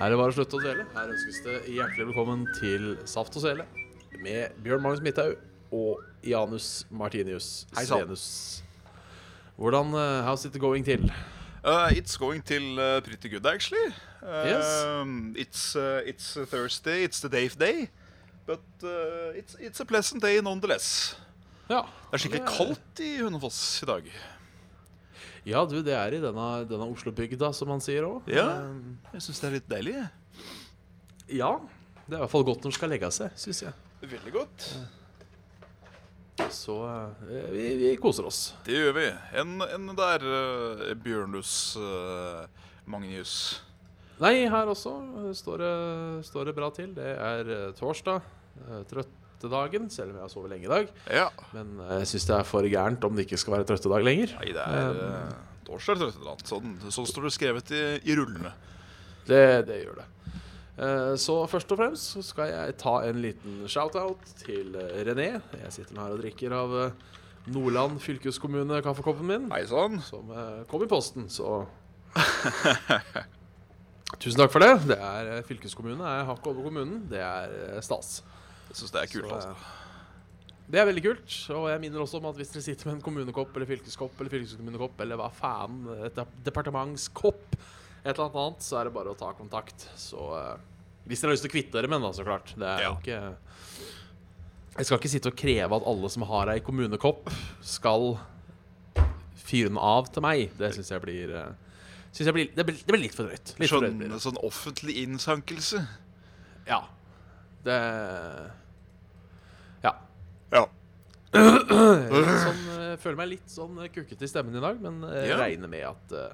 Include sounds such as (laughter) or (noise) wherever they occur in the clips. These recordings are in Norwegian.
er det bare å slutte å dvele. Her ønskes det hjertelig velkommen til Saft og Sele med Bjørn Magnus Midthaug og Janus Martinius Hei sann. Senus. Hvordan uh, How's it going til? Uh, it's going till uh, pretty good, actually. Yes. Um, it's uh, it's a Thursday. It's the day of Day, but uh, it's it's a pleasant day nonetheless. Ja, Det er skikkelig kaldt i Hønefoss i dag. Ja du, det er i denne, denne Oslo-bygda, som man sier òg. Ja. Jeg syns det er litt deilig. jeg. ja. Det er i hvert fall godt når man skal legge seg, syns jeg. Veldig godt. Så eh, vi, vi koser oss. Det gjør vi. En, en der uh, Bjørnus uh, Magnus. Nei, her også eh, står det, står det bra til. Det er eh, torsdag. eh, Trøttedagen, selv om jeg har sovet lenge i dag. Ja. Men eh, jeg syns det er for gærent om det ikke skal være trøttedag lenger. Nei, det er uh, torsdag eller trøttedag. Sånn, sånn står det skrevet i, i rullene. Det, det gjør det. Så først og fremst skal jeg ta en liten shout-out til René. Jeg sitter her og drikker av Nordland fylkeskommune kaffekoppen min. Hei sann. Som kom i posten, så (laughs) Tusen takk for det. Det er fylkeskommune. Jeg har ikke over kommunen. Det er stas. Jeg syns det er kult, Så, altså. eh, Det er veldig kult. Og jeg minner også om at hvis dere sitter med en kommunekopp eller fylkeskopp eller fylkeskommunekopp eller hva faen, et departementskopp, et eller annet annet, så er det bare å ta kontakt. Så eh, Hvis dere har lyst til å kvitte dere med den, da, så klart. Det er Ja. ikke Jeg skal ikke sitte og kreve at alle som har ei kommunekopp, skal fyre den av til meg. Det syns jeg eh, jeg blir, det, blir, litt for drøyt. Litt for drøyt Sånn, det. sånn offentlig innsankelse. Ja. Det Ja. Ja. Sånn, eh, jeg føler meg litt sånn eh, kukkete i stemmen i dag, men eh, Ja. regner, med at, eh,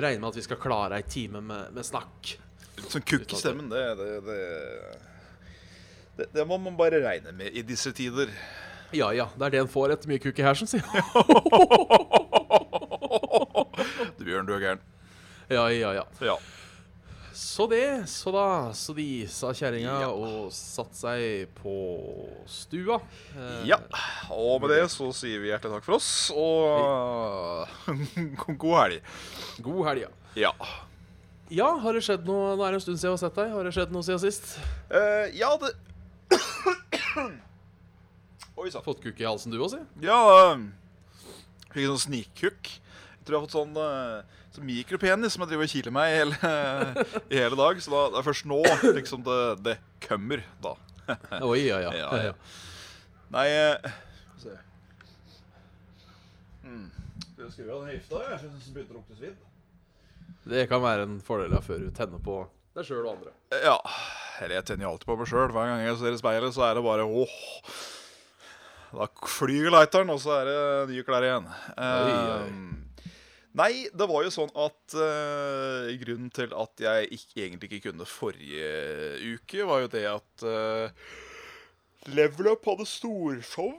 regner med at vi skal klare ei time med, med snakk. Sånn kukk i stemmen, det, det, det, det Det må man bare regne med i disse tider. Ja ja, det er det en får etter mye kukk i hersen, sier (laughs) Du Bjørn, du er gæren. Ja ja ja. Ja. Så det, så da, så de, sa kjerringa Ja. og satte seg på stua. Eh, ja. Og med det så sier vi hjertelig takk for oss, og (laughs) god helg. God helg, ja. Ja. Ja, har det skjedd noe Nå er det en stund siden jeg har sett deg. Har det skjedd noe siden sist? Uh, ja, det (coughs) Oi sann. Fått kukk i halsen, du òg, si? Ja Uh, Fikk en sånn snikkukk. Jeg tror jeg har fått sånn uh, mikropenis som jeg driver og kiler meg i hele, i hele dag. Så da, det er først nå liksom det, det kommer, da. Oi, ja, ja. Ja, ja. Nei uh, Skal vi se. Skal jeg skru av den vifta? Jeg synes den begynner å lukte svidd. Det kan være en fordel av før du tenner på deg sjøl og andre. Ja. Eller jeg tenner jo alltid på meg sjøl. Hver gang jeg ser i speilet, så er det bare åh. Da flyr lighteren, og så er det nye klær igjen. oi. Eh, nei, det var jo sånn at uh, grunnen til at jeg ikke, egentlig ikke kunne forrige uke, var jo det at uh, Level Up hadde storshow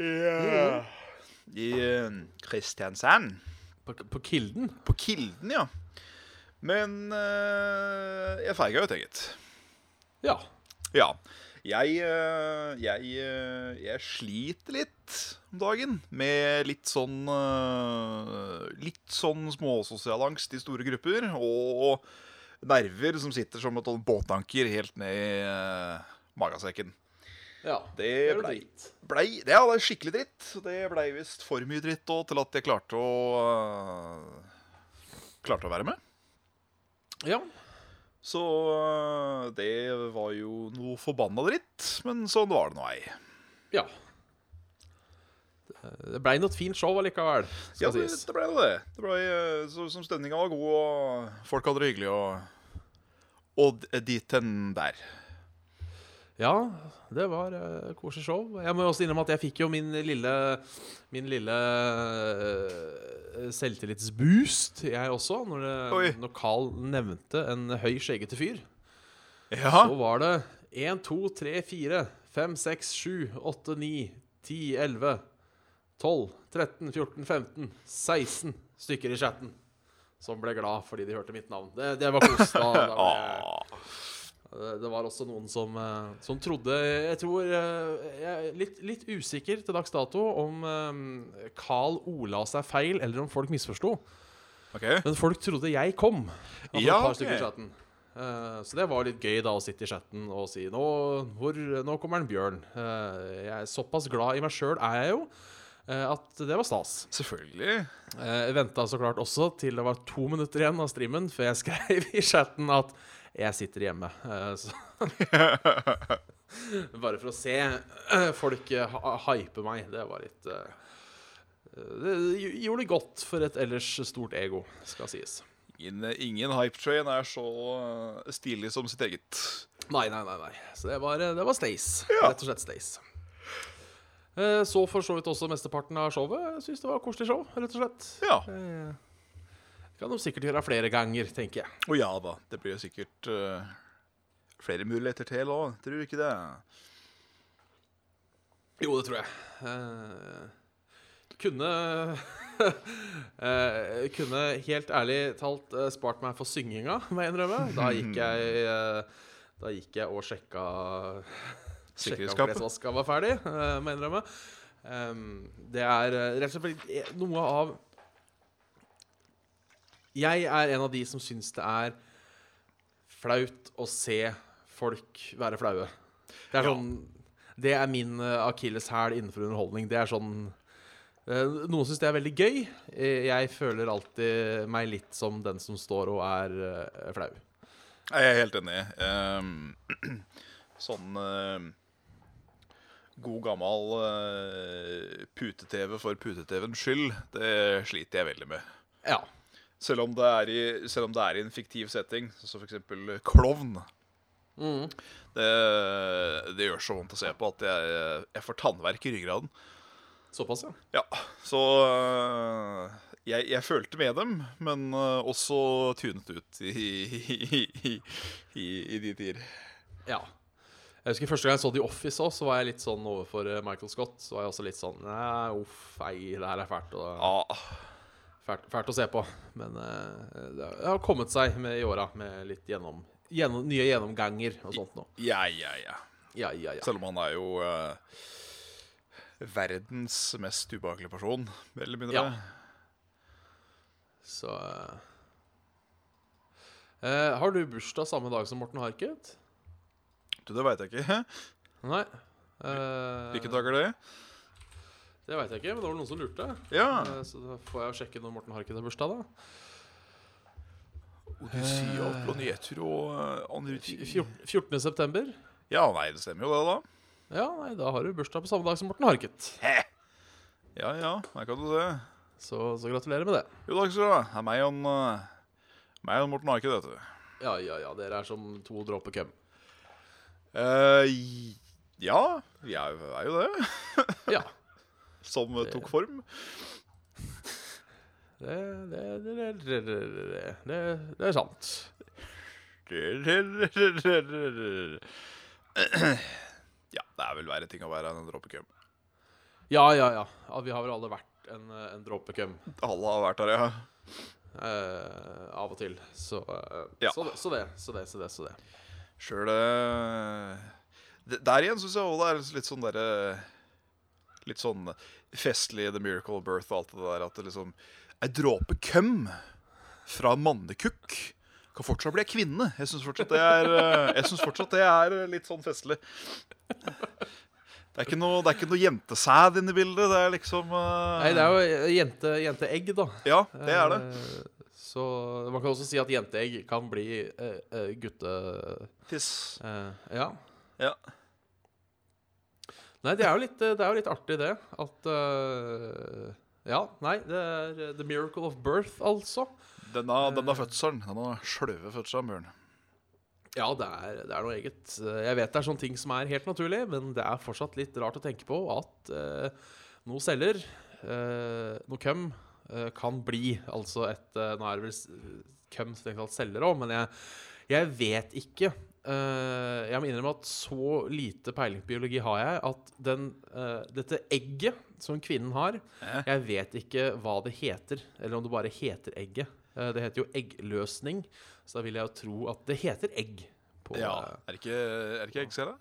yeah. mm. i uh, Kristiansand. På, på Kilden? På Kilden, ja. Men jeg feiga ut, eget. Ja. Ja. Jeg, jeg, jeg sliter litt om dagen med litt sånn eh, Litt sånn småsosial angst i store grupper. Og nerver som sitter som et båtanker helt ned i eh, magasekken. ja. Det blei ble, det, ja, det er skikkelig dritt. Det blei visst for mye dritt òg til at jeg klarte å uh, Klarte å være med. Ja. Så uh, det var jo noe forbanna dritt, men sånn var det nå ei. ja. Det- blei noe fint show allikevel, Ja, det, det jo det. det ble, øh, så, som stemninga var god, og folk hadde det hyggelig, og, og dit hen der. Ja, det var uh, koselig show. Jeg må jo også innrømme at jeg fikk jo min lille Min lille uh, selvtillitsboost, jeg også, når, det, når Carl nevnte en høy, skjeggete fyr. Ja, Så var det 1, 2, 3, 4, 5, 6, 7, 8, 9, 10, 11, 12, 13, 14, 15, 16 stykker i chatten som ble glad fordi de hørte mitt navn. Det, det var kos. (laughs) Det var også noen som, eh, som trodde Jeg tror eh, Jeg er litt, litt usikker til dags dato om eh, Carl Ola seg feil, eller om folk misforsto. Okay. Men folk trodde jeg kom. Altså Ja, et par ok. stykker i. Eh, så det var litt gøy da å sitte i chatten og si Nå, hvor, nå kommer en bjørn. Jeg er såpass glad i meg sjøl er jeg jo, at det var stas. Selvfølgelig. Eh, Jeg venta så klart også til det var to minutter igjen av streamen før jeg (laughs) skrev i chatten at jeg sitter hjemme. Eh, Så (laughs) Bare for å se eh, folk eh, hype meg. Det var litt eh, Det gjorde det godt for et ellers stort ego, skal sies. Ingen, ingen hype train er så eh, stilig som sitt eget. Nei, nei, nei. nei. Så det var, det var Stace. Ja. Rett og slett Stace. Eh, Så for så vidt også mesteparten av showet. Syns det var koselig show, rett og slett. Ja. Det Kan de sikkert gjøre flere ganger, tenker jeg. Å ja da, det blir jo sikkert uh, flere muligheter til òg, tror du ikke det? Jo, det tror jeg. Eh, kunne (laughs) eh, Kunne helt ærlig talt eh, spart meg for synginga, må jeg innrømme. Da gikk (laughs) jeg eh, Da gikk jeg og sjekka Sikkerhetsskapet. klesvaska var ferdig, uh, må jeg innrømme. Um, det er eh, rett og slett eh, noe av Jeg er en av de som syns det er flaut å se folk være flaue. Det er Ja. sånn Det er min uh, akilleshæl innenfor underholdning. Det er sånn Noen syns det er veldig gøy. Jeg føler alltid meg litt som den som står og er uh, flau. Jeg er helt enig. Um, (clears throat) sånn eh, god gammel uh, pute-TV for pute-TV-ens skyld, det sliter jeg veldig med. Ja. Selv om det er i, det er i en fiktiv setting, som f.eks. klovn. Mm. Det, det gjør så vondt å se på at jeg, jeg får tannverk i ryggraden. Såpass, ja. Ja, så uh, jeg, jeg følte med dem, men uh, også tunet ut i, i, i, i, i de tider. ja. Jeg husker Første gang jeg så The Office også, så var jeg litt sånn overfor eh, Michael Scott. Så var jeg også litt sånn Nei, uff, ei, det her er fælt, Ja, fælt, fælt å se på. Men eh, det har kommet seg med i åra med litt gjennom, gjennom, nye gjennomganger og sånt nå. ja, ja, ja. Ja, ja, ja. Selv om han er jo uh, verdens mest ubehagelige person, vel eller mindre. Ja. Så eh, Har du bursdag samme dag som Morten Harket? Du, det veit jeg ikke. (laughs) Nei. Eh, Hvilken dag er det? Det veit jeg ikke, men det var noen som lurte. Ja. Uh, så da får jeg jo sjekke når Morten Harket har bursdag, da. Odyssea og planeter og andre ting. Fjor- 14. september. Ja, nei, det stemmer jo det, da. Ja, nei, da har du bursdag på samme dag som Morten Harket. He. Ja, ja, der kan du det. Så, så gratulerer med det. Jo, takk skal du ha. Det er meg og, øh, meg og Morten Harket, vet du. Ja, ja, ja. Dere er som to dråper køm. Eh, ja, vi er, jo det. (laughs) Ja. Som eh, tok form. Det, det, det, det, det, det, det, det er sant. (clears throat) Ja, det er vel verre ting å være enn en dråpekøm. Ja, ja, ja. vi har vel alle vært en, en dråpekøm. Alle har vært der, ja. Uh, av og til. Så, uh, Ja. så, det, så det, så det, så det. Så det. Sjøl Der igjen syns jeg også det er litt sånn derre Litt sånn festlig The Miracle of Birth og alt det der. At det liksom Ei dråpe køm fra mannekukk kan fortsatt bli ei kvinne. Jeg syns fortsatt, eh, fortsatt det er litt sånn festlig. Det er ikke noe, det er ikke noe jentesæd inne i bildet. Det er liksom uh... Nei, det er jo jente, jenteegg, da. Ja, det er det. Eh, så man kan også si at jenteegg kan bli eh, eh, gutte... Tiss. eh, ja. Ja. Nei, det er jo litt, det er jo litt artig, det. At uh, Ja, nei, det er eh, the miracle of birth, altså. Denne, denne fødselen, denne sløve fødselen, Bjørn. Ja, det er, det er noe eget. Jeg vet det er sånne ting som er helt naturlig, men det er fortsatt litt rart å tenke på at uh, noe celler, uh, noe køm, eh, kan bli altså et eh, Nå er det vel Cum strengt tatt celler òg, men jeg, jeg vet ikke eh, jeg må innrømme at så lite peiling på biologi har jeg at den, eh, dette egget som kvinnen har. Jeg vet ikke hva det heter, eller om det bare heter egget. Eh, det heter jo eggløsning, så da vil jeg jo tro at det heter egg. På, Ja, eh, Er det ikke, er det ikke eggcelle?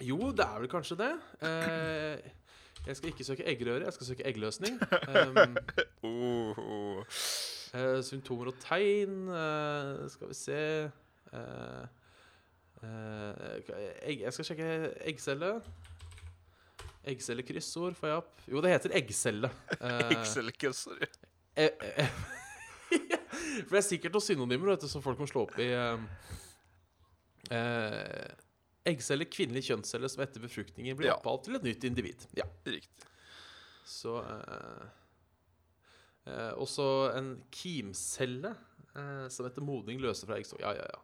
jo, det er vel kanskje det. Eh, jeg skal ikke søke eggerøre, jeg skal søke eggløsning. Um, Oh, oh. Uh, symptomer og tegn uh, Skal vi se uh, egg, Jeg skal sjekke eggcelle. Eggcellekryssord får jeg opp. Jo, det heter eggcelle. Eggcellekryssord, ja. (laughs) For det er sikkert noen synonymer vet du, som folk må slå opp i. eh, kvinnelige kjønnsceller som etter befruktningen blir Ja. oppkalt til et nytt individ. Ja, Riktig. så eh, eh, Også en kimcelle eh, som etter modning løser fra eggstoff. Ja, ja, ja.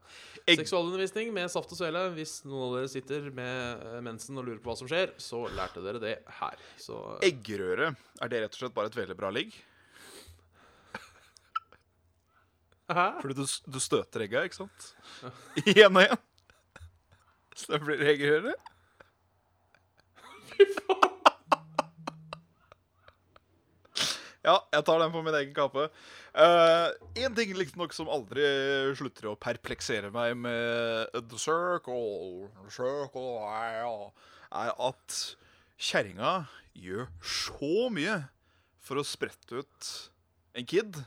Egg- Seksualundervisning med saft og svele. Hvis noen av dere sitter med eh, mensen og lurer på hva som skjer, så lærte dere det her. Så eh, Eggerøre, er det rett og slett bare et veldig bra ligg? Hæ? Fordi du, du støter egga, ikke sant? (laughs) Igjen og igjen. Så det blir eggerøre. Ja, jeg tar den på min egen kappe. Én ting liksom som aldri slutter å perpleksere meg med The Circle, circle ja, er at kjerringa gjør så mye for å sprette ut en kid.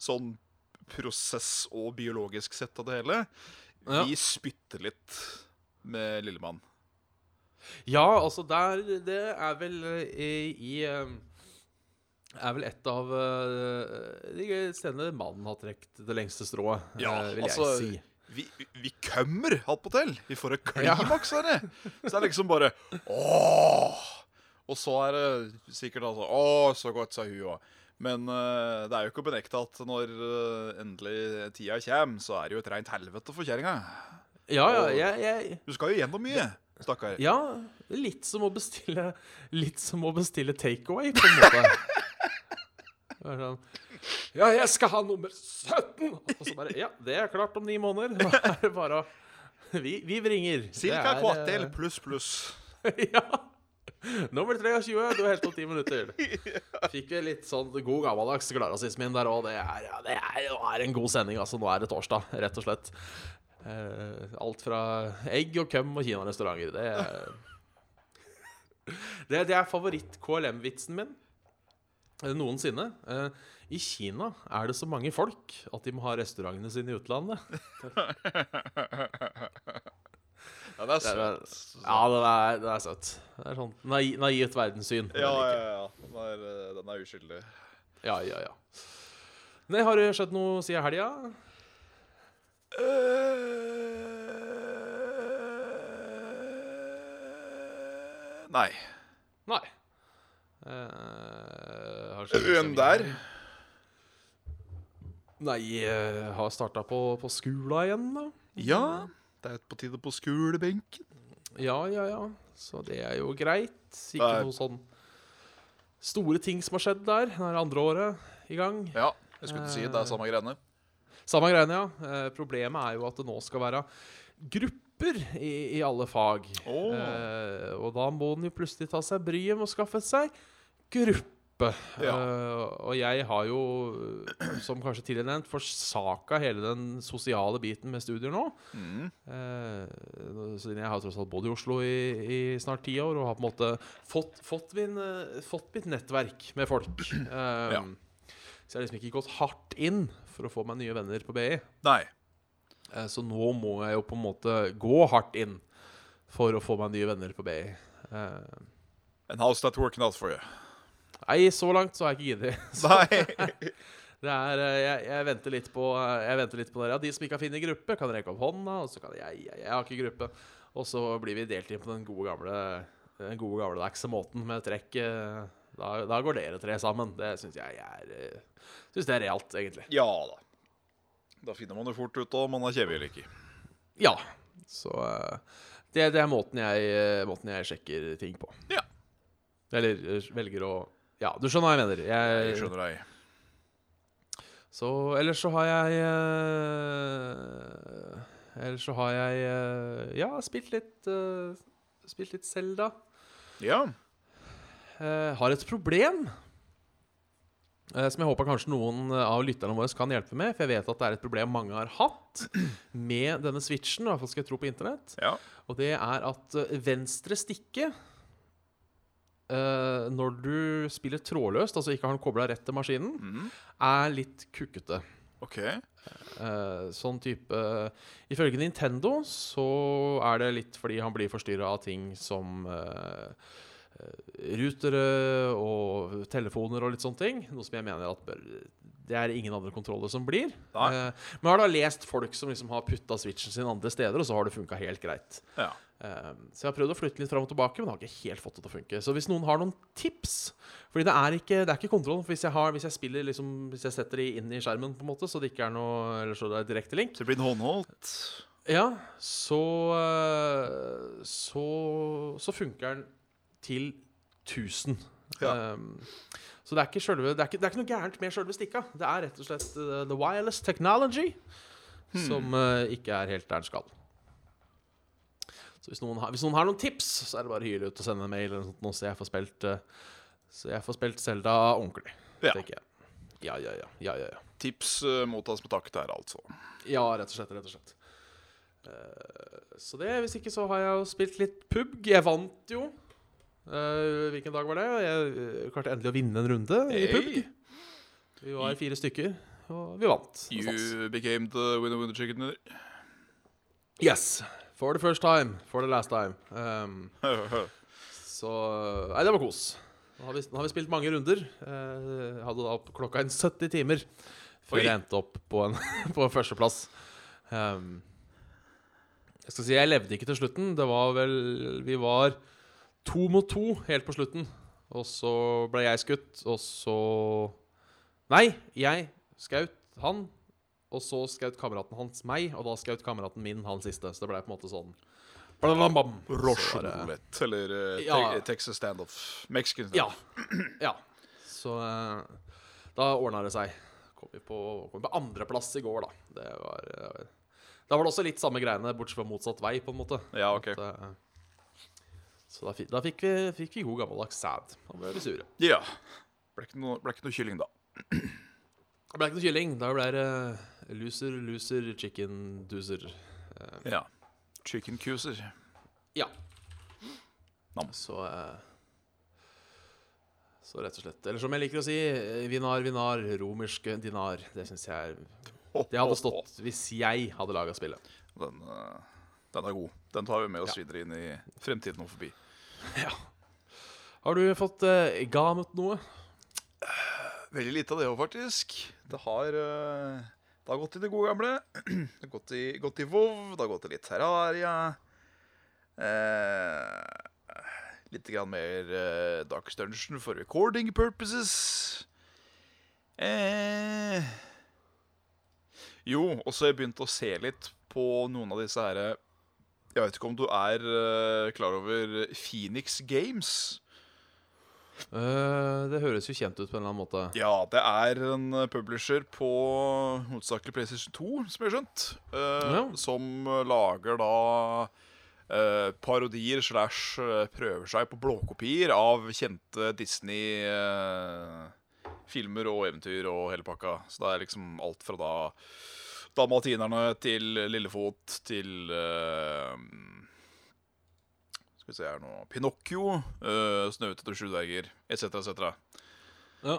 Sånn prosess- og biologisk sett av det hele. Ja. Vi spytter litt med lillemann. Ja, altså der Det er vel eh, i, i eh, Er vel et av eh, de stedene mannen har trukket det lengste strået, Ja, vil altså, jeg si. Vi, vi kømmer attpåtil. Vi får et klimaks av det. Så det er liksom bare Åh! Og så er det sikkert altså Å, så godt, sa hun òg. Men uh, det er jo ikke å benekte at når uh, endelig tida kommer, så er det jo et rent helvete for kjerringa. Ja, ja, jeg, jeg Du skal jo gjennom mye, stakkar. Ja, litt som å bestille Litt som å bestille takeaway, på en måte. Sånn, Ja, jeg skal ha nummer 17! Og så bare Ja, det er klart om ni måneder. Nå er det bare å Vi, vi vringer. Det Cirka kvartel eh, pluss pluss. (laughs) ja. Nummer 23, du har helt på ti minutter. (laughs) Fikk vi litt sånn god gammeldags gladrasismen der òg. Det, er, ja, det er, er en god sending, altså. Nå er det torsdag, rett og slett. Eh, alt fra egg og køm og kinarestauranter. Det, (laughs) det, det er favoritt-KLM-vitsen min eh, noensinne. Eh, I Kina er det så mange folk at de må ha restaurantene sine i utlandet. (laughs) Ja, det er Det søtt. ja, det er, det er søtt. Det er sånn naiv, naivt verdenssyn. Ja, ja, ja. Den er, den er uskyldig. Ja, ja, ja. Nei, har det skjedd noe siden helga? Eh, Nei. Nei. Uh, har skjedd noe der. Nei, jeg har starta på, på skula igjen, da. Ja, det er på tide på skolebenken. Ja, ja, ja. Så det er jo greit. Ikke er- noe sånn store ting som har skjedd der. Det er andre året i gang. Ja, jeg skulle ikke si det er samme greiene. Samme greiene, ja. Eh, problemet er jo at det nå skal være grupper i, i alle fag. Oh. Eh, og da må den jo plutselig ta seg bryet med å skaffe seg gruppe. Ja. Eh, og jeg har jo, som kanskje tidligere nevnt, forsaka hele den sosiale biten med studier nå. Mm. Eh, siden jeg har tross alt bodd i Oslo i, i snart ti år og har på en måte fått, fått, min, eh, fått mitt nettverk med folk. Eh, Ja. Så jeg har liksom ikke gått hardt inn for å få meg nye venner på BI. Nei. Eh, Så nå må jeg jo på en måte gå hardt inn for å få meg nye venner på BI. Eh, And how's that working out for you? Nei, så langt så har jeg ikke giddet. (laughs) Nei. (laughs) Det er, eh, jeg, jeg venter litt på Jeg venter litt på dere. Ja, de som ikke har funnet gruppe, kan rekke opp hånda. Og så kan jeg, jeg, jeg har ikke gruppe. Og så blir vi delt inn på den gode gamle Den gode gamledagse måten med trekk. Da, da går dere tre sammen. Det syns jeg er eh, Synes det er realt, egentlig. Ja da. Da finner man jo fort ut om man er kjevig eller ikke. Ja. Så eh, det, det er måten jeg, eh, måten jeg sjekker ting på. Ja. Eller velger å Ja, du skjønner hva jeg mener. Jeg Jeg, skjønner deg. så ellers så har jeg eh, Ellers så har jeg eh, ja, spilt litt uh, Spilt litt Selda. Ja. Eh, har et problem. eh, som jeg håper kanskje noen av lytterne våre kan hjelpe med. For jeg vet at det er et problem mange har hatt med denne switchen. I hvert fall skal jeg tro på internett. ja. Og det er at eh, venstre stikke eh, Når du spiller trådløst, altså ikke har den kobla rett til maskinen, mm. er litt kukkete. OK. Eh, sånn type Ifølge Nintendo så er det litt fordi han blir forstyrra av ting som eh, eh, rutere og telefoner og litt sånne ting. Noe som jeg mener at bør, det er ingen andre kontroller som blir. Nei. Eh, men jeg har da lest folk som liksom har putta switchen sin andre steder, og så har det funka helt greit. Ja. Eh, så jeg har prøvd å flytte litt fram og tilbake, men har ikke helt fått det til å funke. Så hvis noen har noen tips Fordi det er ikke, det er ikke kontroll. For hvis jeg, har, hvis jeg spiller liksom, Hvis jeg setter de inn i skjermen, på en måte så det ikke er noe Eller så det er direkte link, Så det blir en håndholdt. ja, så eh, Så, så funker den til 1000. Ja. Um, så det er, ikke selve, det, er ikke, det er ikke noe gærent med sjølve stikka. Det er rett og slett uh, the wireless technology som uh, ikke er helt der den skal. Så hvis noen, har, hvis noen har noen tips, så er det bare å hyle ut og sende en mail, eller noe sånt, så jeg får spilt uh, Så jeg får spilt Zelda ordentlig, Ja. tenker jeg. Ja, ja, ja. ja, ja, ja. Tips mottas med takk der, altså. Ja, rett og slett. rett og slett Eh, Så det, hvis ikke så har jeg jo spilt litt pubg. Jeg vant jo. Eh, hvilken dag var det? Jeg eh, klarte endelig å vinne en runde i Hey. Vi var fire stykker, og vi vant. You became the winner winner chicken dinner. Yes. For the first time. For the last time. Um, (laughs) så Nei, det var kos. Nå har vi, nå har vi spilt mange runder. Uh, hadde da klokka inn 70 timer før Oi. jeg endte opp på en, (laughs) på en førsteplass. Um, jeg skal si jeg levde ikke til slutten. Det var vel Vi var to mot to helt på slutten. Og så ble jeg skutt, og så Nei, jeg skaut han. Og så skaut kameraten hans meg, og da skaut kameraten min han siste. Så det ble på en måte sånn roulette, eller uh, Ja. te Texas standoff. Mexican Ja. standoff. (clears throat) ja. Så uh, da ordna det seg. Kom vi på, kom på andreplass i går, da. Det var uh, Da var det også litt samme greiene, bortsett fra motsatt vei, på en måte. Ja, ok. At, eh, så da, da fikk, vi, fikk vi god gammeldags sæd. Da ble vi sure. Ja. Ble ikke noe, ble ikke noe kylling, da. Det ble ikke noe kylling. Da ble det loser, loser, chicken, duser. Uh, Ja. Chicken cuser. ja. Nam. Så uh, Så rett og slett. Eller som jeg liker å si, eh, vinar, vinar, romerske dinar. Det syns jeg (laughs) Det hadde stått hvis jeg hadde laga spillet. Den, uh, den er god. Den tar vi med oss Ja. videre inn i fremtiden og forbi. Ja. Har du fått uh, gamet noe? Veldig lite av det òg, faktisk. Det har, uh, det har gått i det gode gamle. (clears throat) Det har gått i, gått i Vov, det har gått i litt Terraria. Uh, litt grann mer uh, Dark Dungeon for recording purposes. Uh, jo, og så har jeg begynt å se litt på noen av disse herre Jeg vet ikke om du er uh, klar over Phoenix Games? Uh, det høres jo kjent ut på en eller annen måte. Ja, det er en eh, publisher på hovedsakelig PlayStation 2, som jeg har skjønt. uh, Ja. Som lager da parodier slash prøver seg på blåkopier av kjente Disney-filmer og eventyr og hele pakka. Så det er liksom alt fra da Dalmatinerne til Lillefot til uh, Skal vi se her nå Pinocchio, uh, Snøhvit og sju dverger, etc., etc. Ja.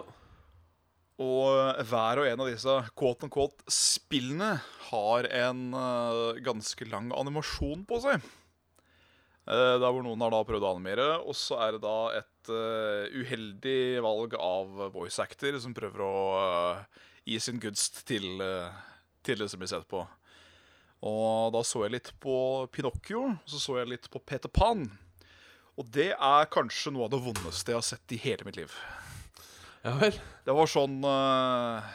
Og hver og en av disse quote unquote spillene har en uh, ganske lang animasjon på seg. Uh, der hvor noen har da prøvd å animere, og så er det da et uh, uheldig valg av voice actor som prøver å eh, gi sin gunst til, eh, det som blir sett på. Og da så jeg litt på Pinocchio, og så så jeg litt på Peter Pan. Og det er kanskje noe av det vondeste jeg har sett i hele mitt liv. ja vel. Det var sånn eh,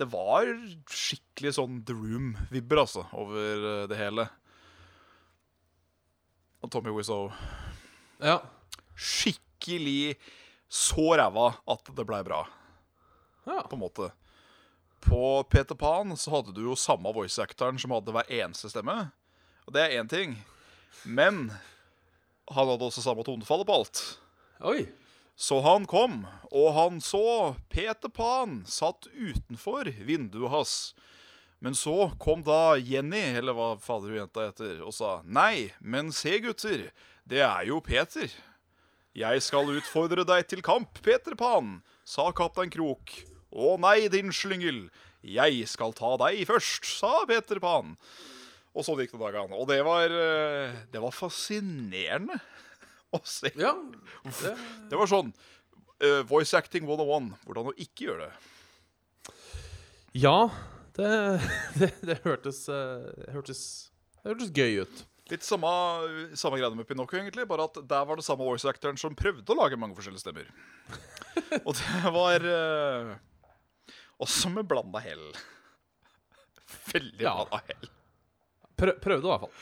Det var skikkelig sånn The Room-vibber, altså, over eh, det hele. Og Tommy Wiseau Ja. Skikkelig så ræva at det blei bra, ja. på en måte. På Peter Pan så hadde du jo samme voice actoren som hadde hver eneste stemme. Og det er én ting. Men han hadde også samme tonefallet på alt. Oi. Så han kom, og han så Peter Pan satt utenfor vinduet hans. Men så kom da Jenny, eller hva fader hun jenta heter, og sa Nei, men se, gutter, det er jo Peter. Jeg skal utfordre deg til kamp, Peter Pan, sa kaptein Krok. Å nei, din slyngel, jeg skal ta deg først, sa Peter Pan. Og sånn gikk det dagene. Og det var, eh, det var fascinerende å se. Ja. Det, Det var sånn uh, Voice acting 101. Hvordan å ikke gjøre det. ja det, (laughs) det, det hørtes, eh, hørtes Det hørtes gøy ut. Litt samme, samme greia med Pinocchio, egentlig. Bare at der var det samme voice actoren som prøvde å lage mange forskjellige stemmer. (laughs) Og det var eh, også med blanda hell. (laughs) Veldig Ja. blanda hell. Prø, prøvde i hvert fall.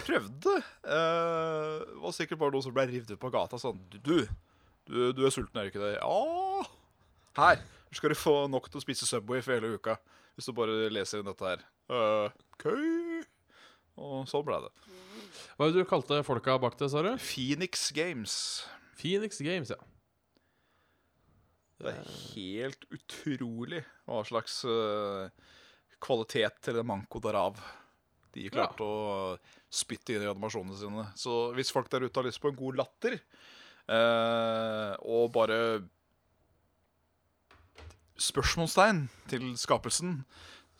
Prøvde. Uh, var sikkert bare noen som ble revet ut på gata sånn Du, du, du er sulten, er du ikke det? Ja. Her skal du få nok til å spise Subway for hele uka. Hvis du bare leser inn dette her. Uh, okay. Og sånn ble det. Hva var det du kalte folka bak det, sa du? Phoenix Games. Phoenix Games, ja. Det er helt utrolig hva slags eh, kvalitet eller manko derav de klarte å spytte inn i animasjonene sine. Så hvis folk der ute har lyst på en god latter, eh, og bare spørsmålstegn til skapelsen,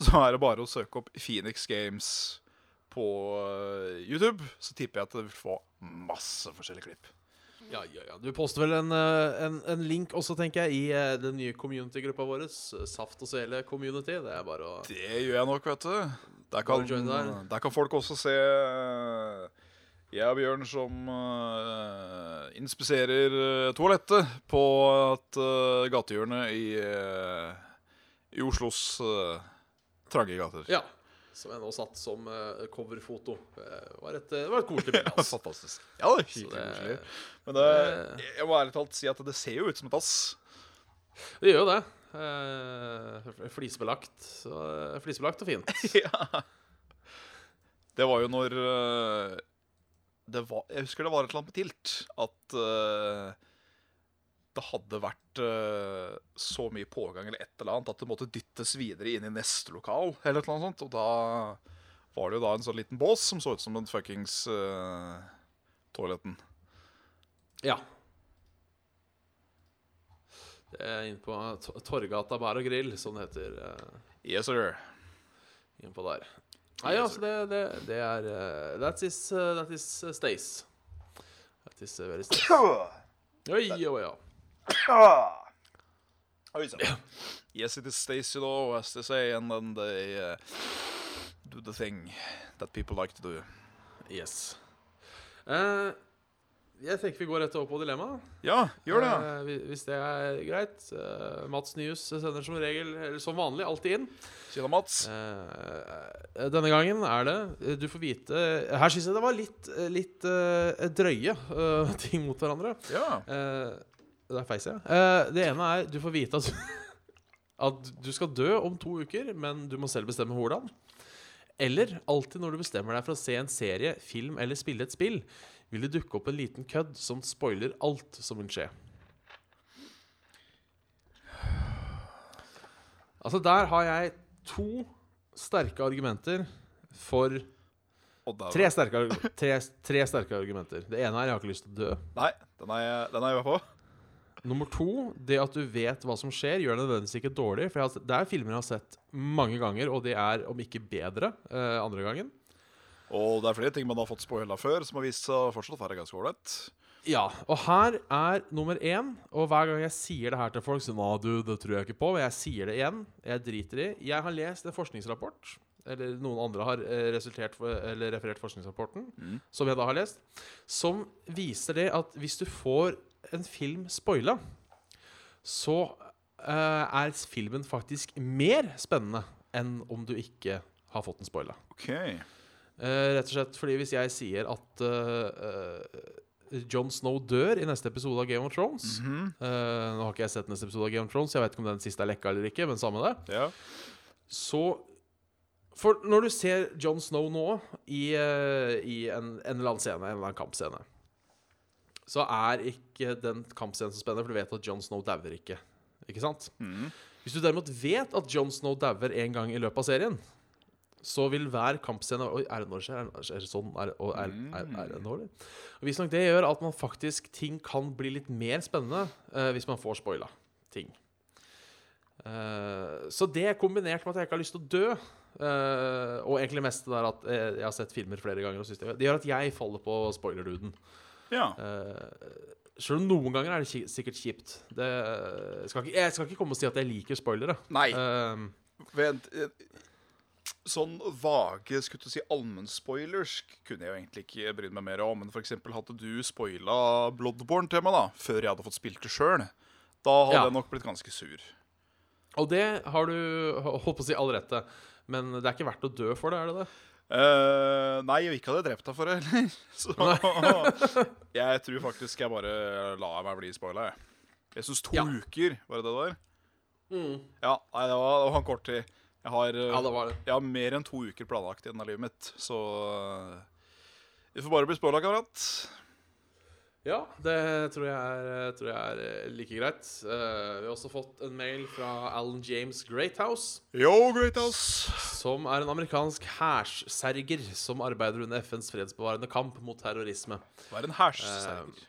så er det bare å søke opp Phoenix Games på eh, YouTube. Så tipper jeg at du vil få masse forskjellige klipp. Ja, ja, ja. Du poster vel en, eh, en, en link også, tenker jeg, i eh, den nye community-gruppa vår. Saft og Sele Community. Det er bare å Det gjør jeg nok, vet du. Der kan, der. der kan folk også se eh, jeg og Bjørn som uh, inspiserer toalettet på et uh, gatehjørne i, i Oslos trange gater. Ja. Som jeg nå satt som eh, coverfoto. Det var et, det var et koselig (laughs) bilde. Altså. Fantastisk. Ja, det er hyggelig koselig. Men det, jeg må ærlig talt si at det ser jo ut som et ass. Det gjør jo det. Eh, flisbelagt. Så, eh, flisbelagt og fint. (laughs) ja. Det var jo når eh, det var, Jeg husker det var et eller annet med Tilt. At eh, det hadde vært uh, så mye pågang eller et eller annet at det måtte dyttes videre inn i neste lokal. eller et eller annet sånt. Og da var det jo da en sånn liten bås som så ut som en fuckings uh, toaletten. Ja. Det er inne på Torgata bar og grill, som det heter. eh, Yes, sir. innpå der. Nei, Yes, altså, det, det, det er uh, That is, uh, that is uh, Stace. That is uh, very Stace. (coughs) Oi, oi, ja. Oi sann. Yes, it is Stacy, Law, as they say, and then they uh, do the thing that people like to do. Yes. Eh, jeg tenker vi går rett over på dilemmaet. Ja, gjør det. Eh, hvi- hvis det er greit. Eh, Mats Nyhus sender som regel, eller som vanlig, alltid inn. Tjena, Mats. Eh, denne gangen er det eh, Du får vite Her syns jeg det var litt, eh, litt eh, drøye eh, (laughs) ting mot hverandre. Ja. Eh, der feis jeg. Eh, det ene er du får vite at, (laughs) at du skal dø om to uker, men du må selv bestemme hvordan. Eller alltid når du bestemmer deg for å se en serie, film eller spille et spill, vil det dukke opp en liten kødd som spoiler alt som vil skje. Altså, der har jeg to sterke argumenter for Tre sterke, tre, tre sterke argumenter. Det ene er jeg har ikke lyst til å dø. Nei, den er, den er jeg med på. Nummer to, det at du vet hva som skjer, gjør det nødvendigvis ikke dårlig. For har, det er filmer jeg har sett mange ganger, og de er, om ikke bedre, eh, andre gangen. Og det er flere ting man har fått spoila før, som har vist seg fortsatt være ganske ålreit. Ja, og her er nummer én, og hver gang jeg sier det her til folk, så Nå, du, det tror jeg ikke på, og jeg sier det igjen, jeg driter i. Jeg har lest en forskningsrapport, eller noen andre har eh, for- eller referert forskningsrapporten, Mm. som jeg da har lest, som viser det at hvis du får en film spoila, så uh, er filmen faktisk mer spennende enn om du ikke har fått den spoila. OK. Uh, rett og slett fordi hvis jeg sier at uh, eh, John Snow dør i neste episode av Game of Thrones. mm -hmm. uh, nå har ikke jeg sett neste episode av Game of Thrones, jeg vet ikke om den siste er lekka eller ikke, men samme det. Ja. Så For når du ser John Snow nå i, i en, en eller annen scene, en eller annen kampscene, så er ikke den kampscenen så spennende, for du vet at John Snow dauer ikke. Ikke sant? Mm. Hvis du derimot vet at John Snow dauer en gang i løpet av serien, så vil hver kampscene Oi, er det det skjer? Er det- sånn? Er, er, er, er det nå, eller? Visstnok det gjør at man faktisk ting kan bli litt mer spennende uh, hvis man får spoila ting. Uh, så det kombinert med at jeg ikke har lyst til å dø, uh, og egentlig mest det der at jeg har sett filmer flere ganger, det gjør at jeg faller på spoiler-duden. Ja. Uh, Selv om noen ganger er det sikkert kjipt. Det, jeg, skal ikke, jeg skal ikke komme og si at jeg liker spoilere. Nei. Uh, Vent eh, Sånn vage skulle du si allmennspoilers kunne jeg jo egentlig ikke brydd meg mer om. Men for eksempel hadde du spoila Bloodborne til meg da før jeg hadde fått spilt det sjøl, da hadde Ja. jeg nok blitt ganske sur. og det har du holdt på å si all rett til. Men det er ikke verdt å dø for det, er det det? Eh, nei, og ikke hadde drept deg for det heller. (laughs) Så (laughs) jeg tror faktisk jeg bare lar meg bli spoila, jeg. Jeg syns to Ja. uker, var det det der? Ja, nei, det var, det var en kort tid. Jeg har, eh, Ja, det var det. jeg har mer enn to uker planlagt i denne livet mitt, så eh, Vi får bare bli spoila, kamerat. Ja, det tror jeg er, tror jeg er eh, like greit. Uh, vi har også fått en mail fra Alan James Greathouse, Yo, Greathouse! som er en amerikansk hærsserger som arbeider under FNs fredsbevarende kamp mot terrorisme. Hva er en hærsserger?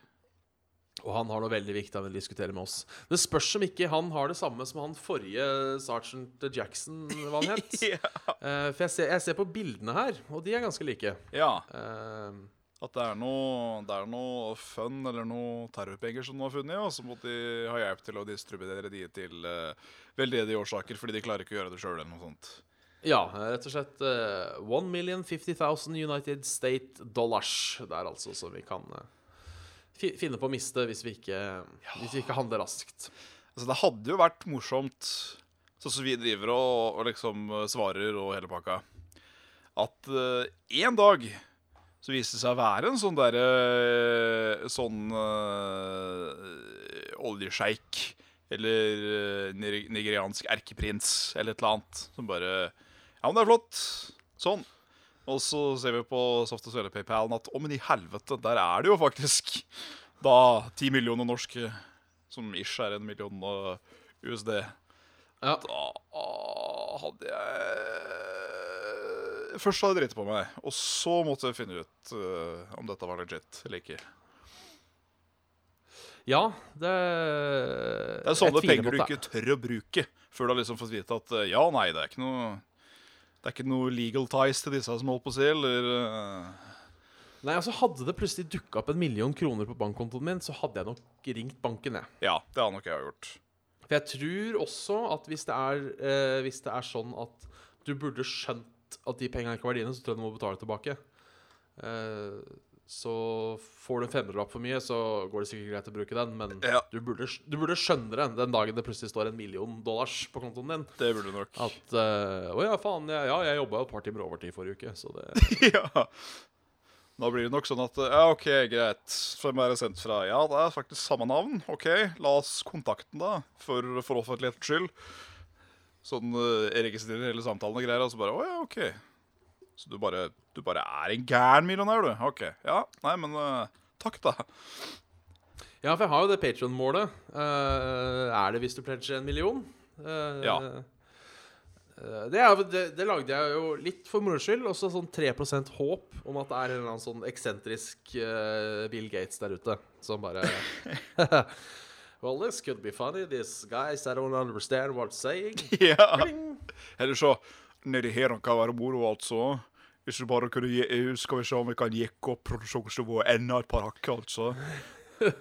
Og han har noe veldig viktig han vil diskutere med oss. Det spørs om ikke han har det samme som han forrige sergeant Jackson, hva han het. (laughs) ja. uh, for jeg ser, jeg ser på bildene her, og de er ganske like. ja. Eh, At det er noe, det er noe fun eller noe terrorpenger som de har funnet, og så måtte de ha hjelp til å distribuere de til uh, veldedige årsaker, fordi de klarer ikke å gjøre det sjøl eller noe sånt. ja, rett og slett uh, 1 million 50 000 United State dollars. Det er altså som vi kan uh, finne på å miste hvis vi ikke, hvis vi ikke handler raskt. Altså, det hadde jo vært morsomt, sånn som vi driver og, og liksom eh, svarer og hele pakka, at en dag så viste det seg å være en sånn derre Sånn øh, oljesjeik eller eh, nigeriansk erkeprins eller et eller annet som bare Ja, men det er flott. Sånn. Og så ser vi på Soft og Svele PayPalen at å, men i helvete, der er det jo faktisk da ti millioner norske, som ish er en million og USD. Ja. Da hadde jeg Først hadde jeg dritt på meg, og så måtte jeg finne ut uh, om dette var legit eller ikke. ja, det Det er sånne penger du ikke tør å bruke før du har liksom fått vite at uh, ja, nei, det er ikke noe Det er ikke noe legal ties til disse som holder på å si, eller uh, Nei, altså Hadde det plutselig dukka opp en million kroner på bankkontoen min, så hadde jeg nok ringt banken, jeg. Ja, det har nok jeg gjort. For jeg tror også at hvis det er, hvis det er sånn at du burde skjønt at de pengene ikke var dine, så tror jeg du må betale tilbake. Eh, så får du en femmerlapp for mye, så går det sikkert greit å bruke den, men Ja. du, burde, du burde skjønne det den dagen det plutselig står en million dollars på kontoen din. Det burde du nok. At eh, Å ja, faen, jeg, ja, jeg jobba jo et par timer overtid forrige uke, så det (laughs) ja. Da blir det nok sånn at Ja, OK, greit. Hvem er det sendt fra? Ja, det er faktisk samme navn. OK, la oss kontakte den, da. For, for offentlighetens skyld. Sånn uh, registrerer hele samtalen og greier, og så bare Å ja, OK. Så du bare, du bare er en gæren millionær, du? OK. Ja, nei, men uh, takk, da. Ja, for jeg har jo det Patron-målet. Uh, er det hvis du pledger en million? Uh, Ja. eh, det, er, det, det lagde jeg jo litt for moro skyld. Også sånn 3% håp om at det er en eller annen sånn eksentrisk uh, Bill Gates der ute som bare (laughs) (laughs) Well, this could be funny. These guys, I don't understand what's saying. (laughs) ja. Eller så Nedi her kan være moro, altså. Hvis du bare kunne gi, EU, Skal vi se om vi kan jekke opp produksjonsnivået enda et par hakk, altså. (laughs)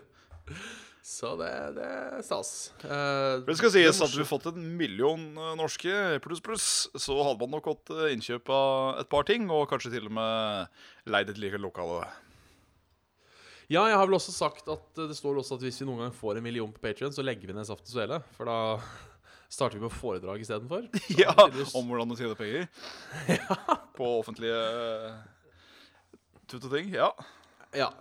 Så det, det er stas. Uh, Det skal sies at vi fått en million eh, norske pluss pluss, så hadde man nok fått eh, innkjøp av et par ting, og kanskje til og med leid et like lokale. Ja, jeg har vel også sagt at eh, det står også at hvis vi noen gang får en million på Patrion, så legger vi ned Saft og Svele. For da (laughs) starter vi med foredrag istedenfor. (laughs) Ja, om hvordan du tjene penger. (laughs) På offentlige eh, tut og ting. Ja. Ja.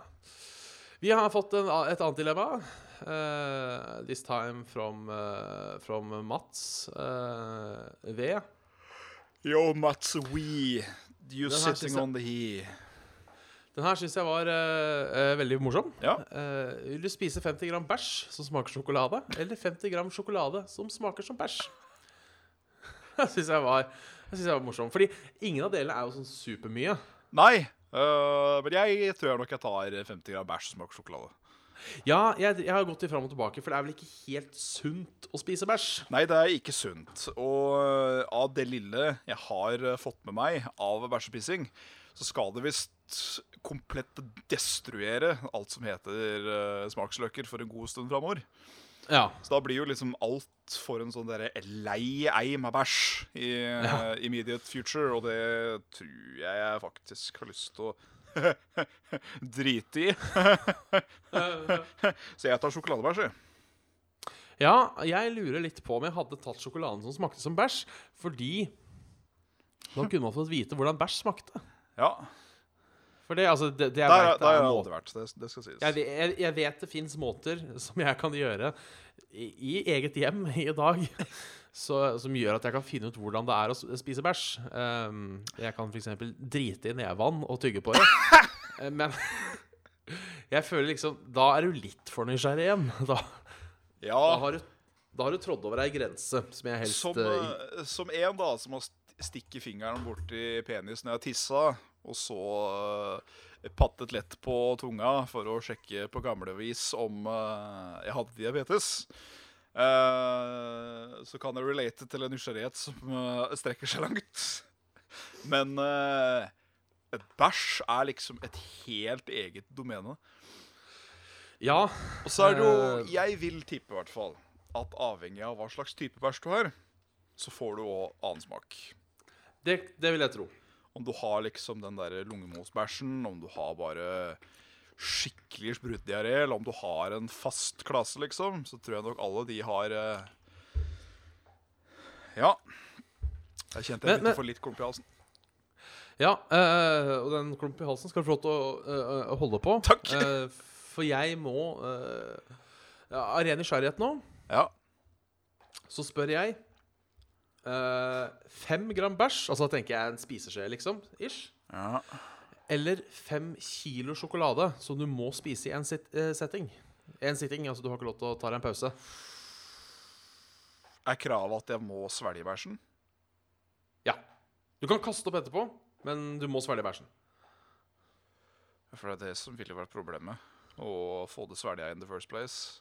Vi har fått en, et annet dilemma. Uh, this time from, uh, from Mats uh, V. Yo, Mats We. You sitting on the he. Den her syns jeg var uh, veldig morsom. Ja. Uh, vil du spise 50 gram bæsj som smaker sjokolade, eller 50 gram sjokolade som smaker som bæsj? (laughs) Det syns jeg, var- synes jeg var morsom. Fordi ingen av delene er jo sånn supermye. Nei, men jeg tror nok jeg tar 50 gram bæsj som smaker sjokolade. Ja, jeg, jeg har gått i fram og tilbake, for det er vel ikke helt sunt å spise bæsj? Nei, det er ikke sunt. Og av det lille jeg har fått med meg av bæsjespising, så skal det visst komplett destruere alt som heter uh, smaksløker for en god stund framover. Ja. Så da blir jo liksom alt for en sånn derre lei eim av bæsj i Ja. øh, immediate future, og det tror jeg jeg faktisk har lyst til å (laughs) drite i. (laughs) Så jeg tar sjokoladebæsj, jeg. Ja, jeg lurer litt på om jeg hadde tatt sjokoladen som smakte som bæsj, fordi da kunne man fått vite hvordan bæsj smakte. Ja. For det, altså, det, det jeg Der, vet, der er jeg må- aldri vært. Det, det skal sies. jeg, jeg, jeg vet det fins måter (laughs) som jeg kan gjøre i, i eget hjem i dag, (laughs) så, som gjør at jeg kan finne ut hvordan det er å spise bæsj. Um, jeg kan f.eks. drite i nedvann og tygge på det. (laughs) Eh, Men jeg føler liksom Da er du litt for nysgjerrig igjen. Da, Ja, da, har, du, da har du trådd over ei grense som jeg helst som, eh, som en da som har st- stikket fingeren borti penis når jeg har tissa, og så eh, pattet lett på tunga for å sjekke på gamlevis om eh, jeg hadde diabetes. Eh, så kan jeg relate til en nysgjerrighet som strekker seg langt. Men et bæsj er liksom et helt eget domene. Ja. Og så er det jo. Jeg vil tippe i hvert fall at avhengig av hva slags type bæsj du har, så får du òg annen smak. Det, det vil jeg tro. Om du har liksom den der lungemosbæsjen, om du har bare skikkelig sprutdiaré, eller om du har en fast klasse, liksom, så tror jeg nok alle de har eh, Ja. Jeg kjente jeg begynte å få litt klump i halsen. Ja, øh, og den klump i halsen skal du få lov til å eh, holde på. Takk. Uh, for jeg må ja, Av ren nysgjerrighet nå, Ja. så spør jeg Fem gram bæsj, altså da tenker jeg en spiseskje, liksom, ish. ja. Eller fem kilo sjokolade som du må spise i en sit eh, setting. En sitting, altså du har ikke lov til å ta deg en pause. Er kravet at jeg må svelge bæsjen? Ja. Du kan kaste opp etterpå, men du må svelge bæsjen. For det er det som ville vært problemet. Å få det svelga in the first place.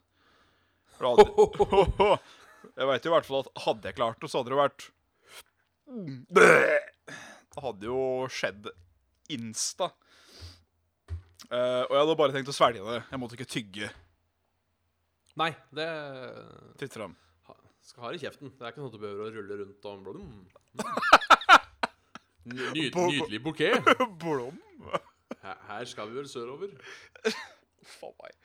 For det (laughs) jeg veit i hvert fall at hadde jeg klart det, så hadde det vært Det hadde jo skjedd insta. Uh, og jeg hadde bare tenkt å svelge det. Jeg måtte ikke tygge. Nei, det Titt fram. skal ha det i kjeften. Det er ikke sånn at du behøver å rulle rundt og mm. (laughs) Ny- Nydelig bukett. (laughs) Blom. Her, her skal vi vel sørover. Faen meg.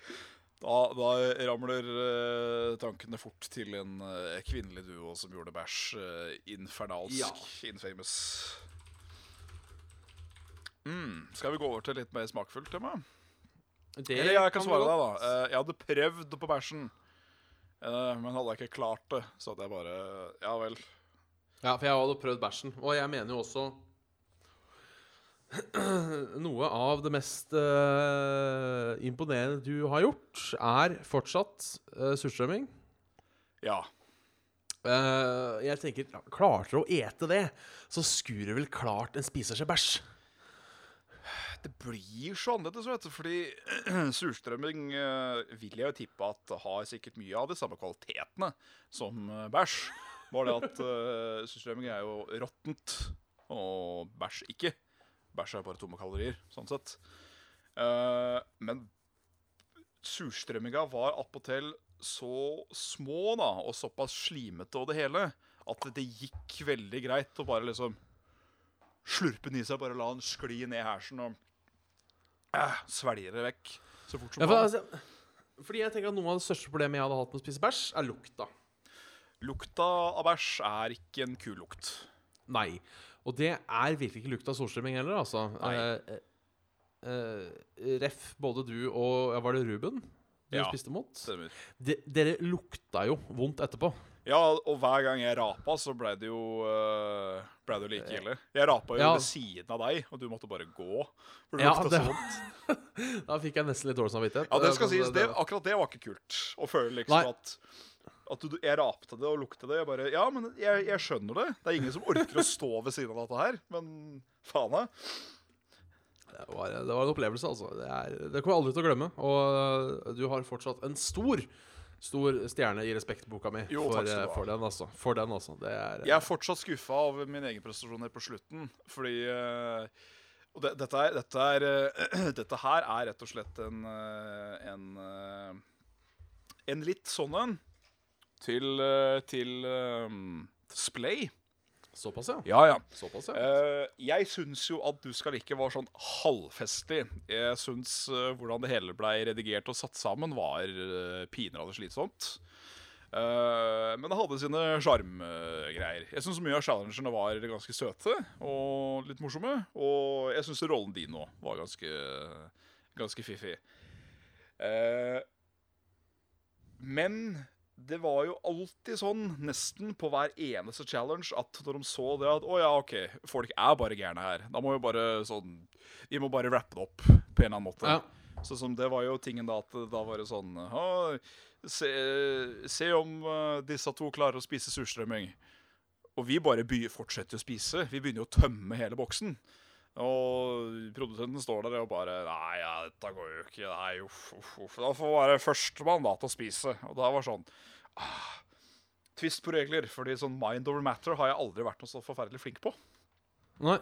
Da, da ramler uh, tankene fort til en uh, kvinnelig duo som gjorde bæsj uh, infernalsk. Ja. Infamous. Mm, skal vi gå over til litt mer smakfullt tema? Det Eller jeg kan svare deg, da. Jeg hadde prøvd på bæsjen, eh, men hadde jeg ikke klart det, så hadde jeg bare Ja vel. Ja, for jeg hadde prøvd bæsjen. Og jeg mener jo også (clears throat) Noe av det mest uh, imponerende du har gjort, er fortsatt uh, surstrømming. Ja. Uh, jeg tenker, ja, Klarte du å ete det, så skulle du vel klart en spiseskje bæsj. Det blir så annerledes, vet du, fordi (clears throat) surstrømming vil jeg jo tippe at har sikkert mye av de samme kvalitetene som bæsj. Bare det at surstrømming er jo råttent, og bæsj ikke. Bæsj er bare tomme kalorier, sånn sett. Uh, men surstrømminga var attpåtil så små da, og såpass slimete og det hele, at det gikk veldig greit å bare liksom slurpe den i seg, bare la den skli ned hersen og uh, svelge det vekk så fort som Ja, for, altså, fordi jeg tenker at Noe av det største problemet jeg hadde hatt med å spise bæsj, er lukta. Lukta av bæsj er ikke en kul lukt. Nei. Og det er virkelig ikke lukta av solstrømming heller, altså. Nei. Eh, eh, ref både du og ja, Var det Ruben du Ja. spiste mot? Stemmer. De, dere lukta jo vondt etterpå. Ja, og hver gang jeg rapa, så ble det jo uh, ble det jo like ille. Jeg rapa jo Ja. ved siden av deg, og du måtte bare gå. For det Ja, lukta det så (laughs) vondt. Da fikk jeg nesten litt dårlig samvittighet. Ja, det skal Eh, sies. Det, akkurat det var ikke kult. Å føle liksom Nei. at at du, jeg rapte det og lukte det. Jeg bare, ja, men jeg, jeg skjønner det. Det er ingen som orker å stå ved siden av dette her. Men faen meg. Det var, det var en opplevelse, altså. Det, er, det kommer jeg aldri til å glemme. Og du har fortsatt en stor Stor stjerne i respektboka mi Jo, for, for den, altså. For den, altså. Det er Jeg er fortsatt skuffa over egen prestasjon her på slutten. Fordi eh, Og det, dette, er, dette, er, eh, (clears throat) dette her er rett og slett en eh, En, en litt sånn en til, eh, til um, Splay. Såpass, ja. Ja, ja. Såpass, ja. Uh, jeg syns jo at Du skal ikke var sånn halvfestlig. Jeg syns uh, hvordan det hele blei redigert og satt sammen, var uh, pinadø slitsomt. Uh, men det hadde sine sjarmgreier. jeg syns mye av challengerne var ganske søte og litt morsomme. Og jeg syns rollen din òg var ganske, ganske fiffig. Men det var jo alltid sånn, nesten på hver eneste challenge, at når de så det at Å ja, OK, folk er bare gærne her. Da må vi bare sånn Vi må bare rappe det opp på en eller annen måte. Ja. Så som det var jo tingen da at da var det sånn «Å, se, se om eh, disse to klarer å spise surstrømming. Og vi bare fortsetter å spise. Vi begynner jo å tømme hele boksen. Og produsenten står der og bare Nei, ja, dette går jo ikke. Nei, uff, uff, uff. Da får være førstemann da til å spise. Og det var sånn ah, Twist på regler. Fordi sånn mind over matter har jeg aldri vært noe så forferdelig flink på. Nei.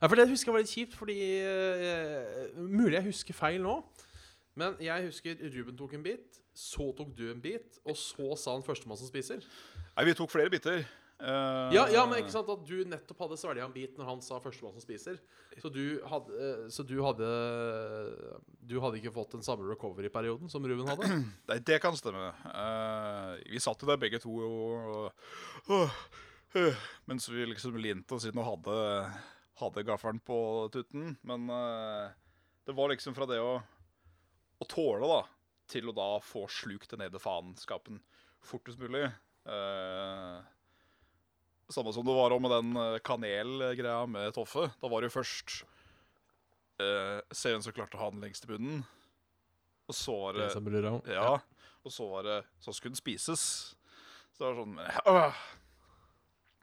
Ja, for det husker jeg var litt kjipt, fordi eh, Mulig jeg husker feil nå, men jeg husker Ruben tok en bit, så tok du en bit, og så sa han førstemann som spiser. Nei, vi tok flere biter. Eh, Ja, ja, men ikke sant at du nettopp hadde svelga en bit når han sa førstemann som spiser. Så du hadde, eh, så du hadde Du hadde ikke fått den samme recovery-perioden som Ruben hadde? (clears throat) Nei, det kan stemme. Uh, vi satt jo der begge to og, og, uh, Mens vi liksom linte oss inn og hadde, hadde gaffelen på tutten. Men uh, det var liksom fra det å, å tåle, da, til å da få slukt det nede faenskapen fortest mulig. Eh, samme som det var med den eh, kanelgreia med Toffe. Da var det jo først eh, serien som klarte å ha den lengst i bunnen. Og så var det Lesebrura. ja, og så var det Så skulle den spises. Så det var sånn øh.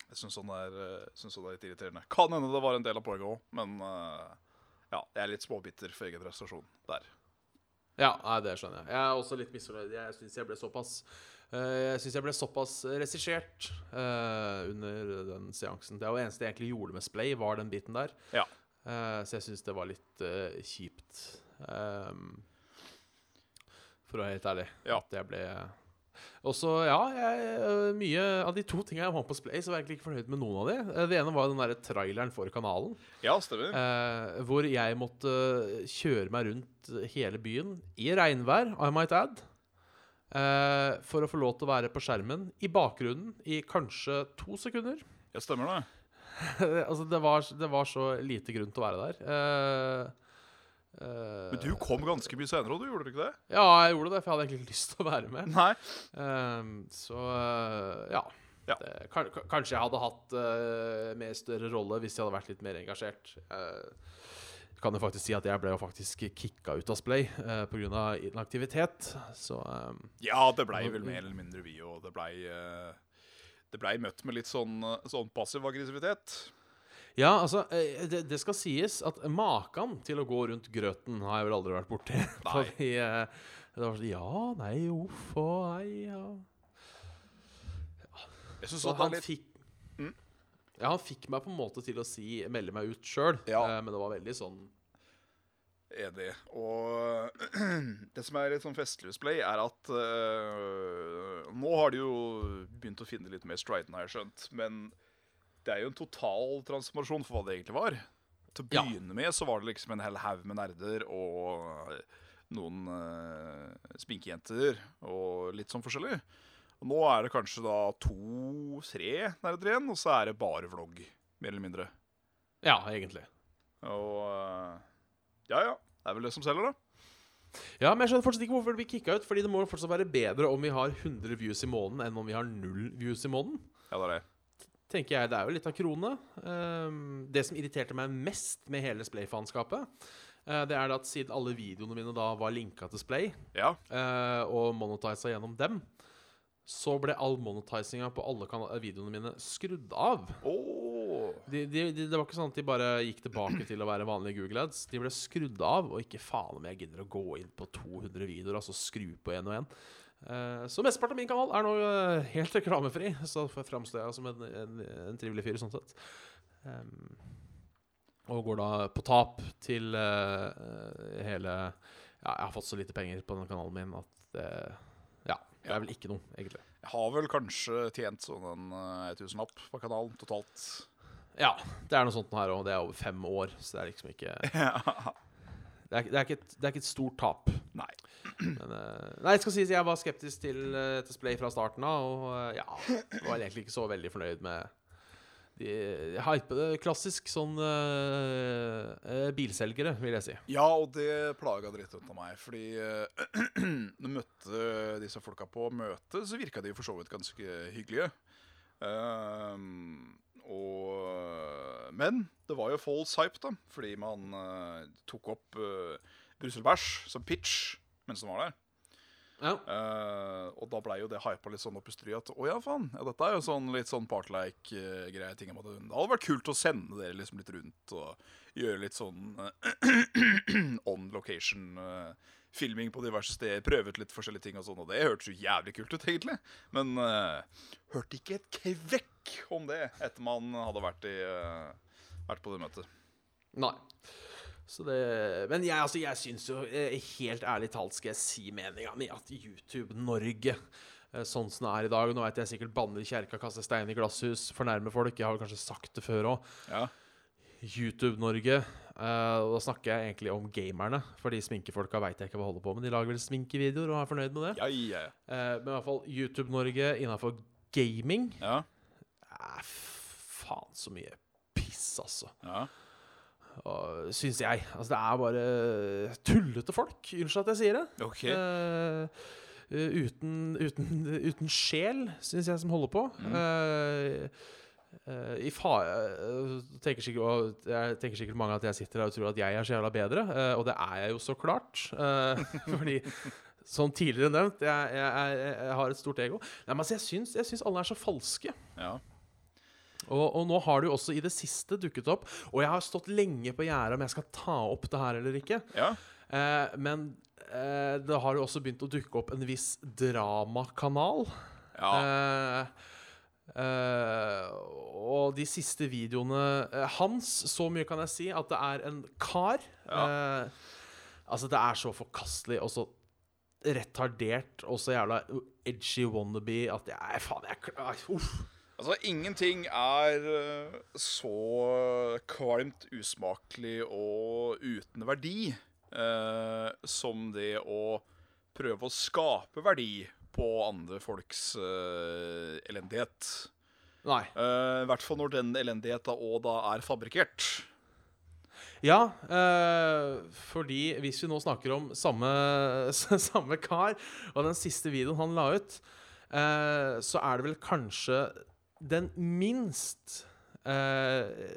Jeg syns sånn, er, øh, synes sånn er litt irriterende. Kan hende det var en del av poenget òg, men uh, ja, jeg er litt småbitter for egen prestasjon der. Ja, nei, det skjønner jeg. Jeg er også litt misfornøyd. Jeg syns jeg ble såpass eh, Jeg synes jeg ble såpass regissert eh, under den seansen. Det var det eneste jeg egentlig gjorde med Splay, var den biten der. Ja. Eh, så jeg syns det var litt eh, kjipt. Ehm, for å være helt ærlig. Ja. At jeg ble også, ja, jeg, mye av de to tingene jeg med på Splay, så var jeg egentlig ikke fornøyd med noen av de. Eh, Det ene var den der traileren for kanalen. Ja, stemmer. Eh, hvor jeg måtte kjøre meg rundt hele byen i regnvær, I might add. Eh, for å få lov til å være på skjermen i bakgrunnen i kanskje to sekunder. Ja, stemmer det. (laughs) altså, det var, det var så lite grunn til å være der. Eh, eh, Men du kom ganske mye senere, og du gjorde ikke det? Ja, jeg gjorde det, for jeg hadde egentlig ikke lyst til å være med. Nei. Ehm, så eh, ja. Ja. Det, kan, kan- kanskje jeg hadde hatt uh, mer større rolle hvis jeg hadde vært litt mer engasjert. Uh, kan jo faktisk si at jeg ble jo faktisk kicka ut av Splay uh, pga. inaktivitet. Så um, Ja, det blei vel mer eller mindre vi, og det blei uh, ble møtt med litt sånn, øh, sånn passiv aggressivitet. Ja, altså, eh, det, det skal sies at maken til å gå rundt grøten har jeg vel aldri vært borti. (laughs) Fordi eh, det var sånn Ja, nei, uff og nei, ja. Jeg synes Så han litt fikk. Ja, han fikk meg på en måte til å si melde meg ut sjøl, Ja. men det var veldig sånn Enig. Og (clears throat) det som er litt sånn festlig hos Play, er at øh, Nå har de jo begynt å finne litt mer striden, har jeg skjønt. Men det er jo en total transformasjon for hva det egentlig var. Til å Ja. begynne med så var det liksom en hel haug med nerder og noen øh, spinkejenter og litt sånn forskjellig. Og nå er det kanskje da to-tre nerder igjen, og så er det bare vlogg, mer eller mindre. Ja, egentlig. Og øh, Ja, ja. Det er vel det som selger, da. Ja, men jeg skjønner fortsatt ikke hvorfor det blir kicka ut. Fordi det må fortsatt være bedre om vi har 100 views i måneden enn om vi har null views i måneden. Ja, det er det. Tenker jeg, Det er jo litt av krone. Ehm, det som irriterte meg mest med hele Splay-faenskapet, eh, det er at siden alle videoene mine da var linka til Splay, Ja. eh, og monetiza gjennom dem, så ble all monetizinga på alle videoene mine skrudd av. Oh. De, de, de, det var ikke sånn at de bare gikk tilbake til å være vanlige Google Ads. De ble skrudd av, og ikke faen om jeg gidder å gå inn på 200 videoer, altså skru på én og én. Uh, så mesteparten av min kanal er nå uh, helt (laughs) reklamefri, så framstår jeg som en, en, en trivelig fyr sånn sett. Um, og går da på tap til eh, eh, hele Ja, jeg har fått så lite penger på den kanalen min at det det er vel ikke noe, egentlig. Jeg har vel kanskje tjent sånn en eh, tusenlapp på kanalen totalt. Ja, det er noe sånt her òg. Det er over fem år, så det er liksom ikke (laughs) Det er, det er, ikke, et, det er ikke et stort tap. Nei. Men, eh, nei, jeg skal si at jeg var skeptisk til, uh, til fra starten av, og eh, ja, var egentlig ikke så veldig fornøyd med de hype, Klassisk sånn eh, eh, bilselgere, vil jeg si. Ja, og det plaga dritt ut av meg. Fordi (clears throat) uh, jeg møtte disse folka på møtet, så virka de for så vidt ganske hyggelige. Uh, og, men det var jo false hype, da. Fordi man eh, tok opp uh, Brusselbæsj som pitch mens den var der. Ja. Uh, og da blei jo det hypa litt sånn opp i stryet at å ja, faen. Ja, dette er jo sånn litt sånn partlike-greie. ting Det hadde vært kult å sende dere liksom litt rundt og gjøre litt sånn eh, (clears throat) on location-filming på diverse steder. Prøve ut litt forskjellige ting og sånn, og det hørtes jo jævlig kult ut, egentlig. Men uh, hørte ikke et kvekk om det etter man hadde vært, i, uh, vært på det møtet. Nei. Så det, men jeg, altså, jeg syns jo, eh, helt ærlig talt skal jeg si meninga mi, at YouTube Norge eh, Sånn som det er i dag Nå vet jeg sikkert banner i kjerka, kaster stein i glasshus, fornærmer folk. Jeg har kanskje sagt det før òg. Ja. YouTube-Norge. Uh, da snakker jeg egentlig om gamerne. For de sminkefolka veit jeg ikke hva holder på med. De lager vel sminkevideoer og er fornøyd med det. Ja, ja. Eh, men i hvert fall YouTube-Norge innafor gaming ja. er faen så mye piss, altså. ja. Syns jeg. Altså, det er bare tullete folk. Unnskyld at jeg sier det. Okay. Eh, uten, uten, uten sjel, syns jeg, som holder på. Mm. Uh, uh, I fa eh, tenker sikkert, jeg tenker sikkert mange at jeg sitter her og tror at jeg er så jævla bedre, og det er jeg jo så klart. (laughs) Fordi som tidligere nevnt, jeg, jeg, jeg, jeg har et stort ego. Nei, men altså, jeg syns alle er så falske. Ja. Og, og nå har det jo også i det siste dukket opp, og jeg har stått lenge på gjerdet om jeg skal ta opp det her eller ikke. ja. Eh, men eh, det har jo også begynt å dukke opp en viss dramakanal. Ja. Eh, eh, og de siste videoene eh, hans, så mye kan jeg si, at det er en kar. Eh, altså, det er så forkastelig og så retardert og så jævla edgy wannabe at jeg Faen, jeg Uff. Altså, ingenting er eh, så kvalmt usmakelig og uten verdi eh, som det å prøve å skape verdi på andre folks eh, elendighet. Nei. Eh, I hvert fall når den elendigheta òg da er fabrikkert. Ja, eh, fordi hvis vi nå snakker om samme, (laughs) samme kar, og den siste videoen han la ut, eh, så er det vel kanskje den minst eh,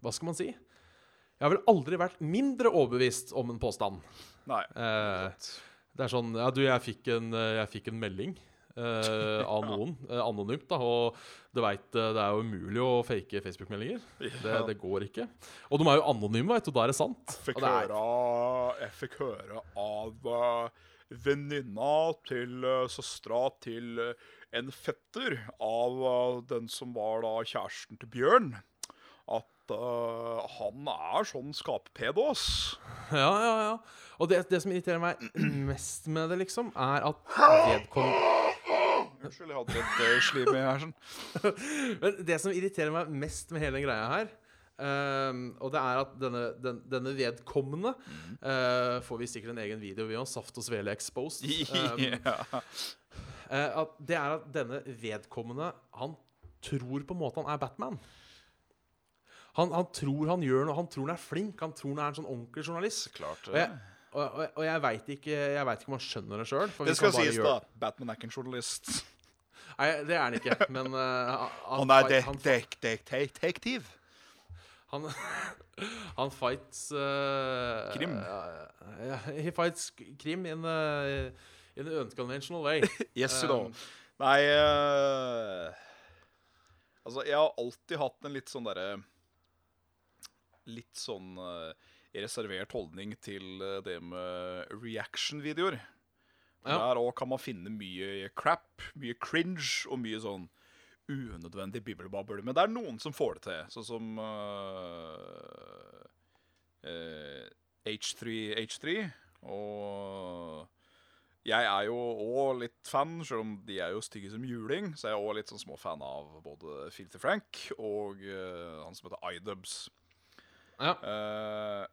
Hva skal man si? Jeg har vel aldri vært mindre overbevist om en påstand. Nei. Eh, det er sånn Ja, du, jeg fikk en, eh, jeg fikk en melding eh, av (laughs) noen, eh, anonymt, da, og du veit det er jo umulig å fake Facebook-meldinger. Det, det går ikke. Og de er jo anonyme, veit du, da er det sant. fikk Og det er, høre, jeg fikk høre av uh, venninna til uh, søstera til eh, en fetter av eh, den som var da kjæresten til Bjørn, at uh, han er sånn skappedo, ass. ja, ja, ja. Og det, det som irriterer meg (clears throat) mest med det, liksom, er at vedkommende (clears throat) Unnskyld, jeg hadde litt uh, slim i her. sånn. (laughs) Men det som irriterer meg mest med hele den greia her, ehm, og det er at denne, den, denne vedkommende uh, får vi sikkert en egen video vi har, Saft og Svele Exposed. Um, (laughs) ja. Eh, at det er at denne vedkommende Han tror på en måte han er Batman. Han, han tror han gjør noe, han tror han er flink, han tror han er en sånn ordentlig journalist. Klart Og jeg, og, og, og jeg veit ikke, ikke om han skjønner det sjøl. Det skal sies, da. Batman er ikke en journalist. Nei, det er han ikke, men uh, han, Han er han, dek- dek- detektiv. han, (laughs) han fights uh, Krim. ja, he fights krim in, uh, in an unconventional way. (laughs) Yes, you know. Um, Nei uh, Altså, jeg har alltid hatt en litt sånn derre Litt sånn uh, reservert holdning til eh, det med reaction-videoer. Ja. Der òg kan man finne mye crap, mye cringe og mye sånn unødvendig Bibelbabel, Men det er noen som får det til, sånn som uh, eh, H3 H3. Og jeg er jo òg litt fan, selv om de er jo stygge som juling. Så jeg er òg litt sånn småfan av både Filty Frank og uh, han som heter Idubs. ja. Uh,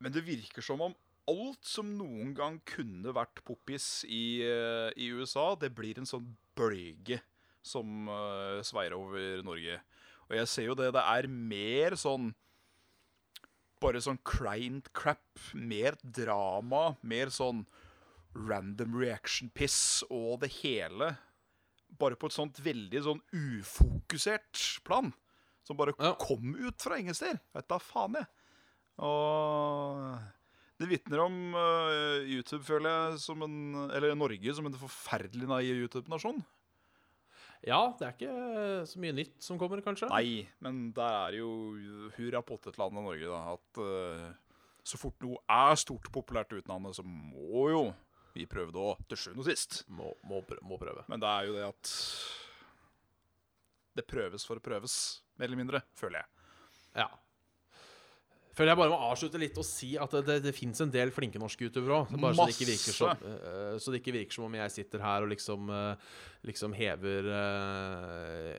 men det virker som om alt som noen gang kunne vært poppis i, uh, i USA, det blir en sånn bølge som sveier over Norge. Og jeg ser jo det. Det er mer sånn Bare sånn kleint crap. Mer drama. Mer sånn random reaction-piss og det hele. Bare på et sånt veldig sånn ufokusert plan. Som bare Ja. kom ut fra ingen steder. Vet da faen, jeg. Og det vitner om uh, YouTube, føler jeg, som en Eller Norge som en forferdelig naiv YouTube-nasjon. ja, det er ikke så mye nytt som kommer, kanskje. Nei, men der er jo hurra pottetlandet Norge, da. At uh, så fort noe er stort og populært i utlandet, så må jo vi prøvde òg, til sjuende og sist. Må, må, prø- må prøve. Men det er jo det at Det prøves for å prøves, mer eller mindre, føler jeg. Ja. Føler jeg bare må avslutte litt og si at det, det, det fins en del flinke norske utøvere òg. Bare så det, ikke som, uh, så det ikke virker som om jeg sitter her og liksom, uh, liksom hever uh,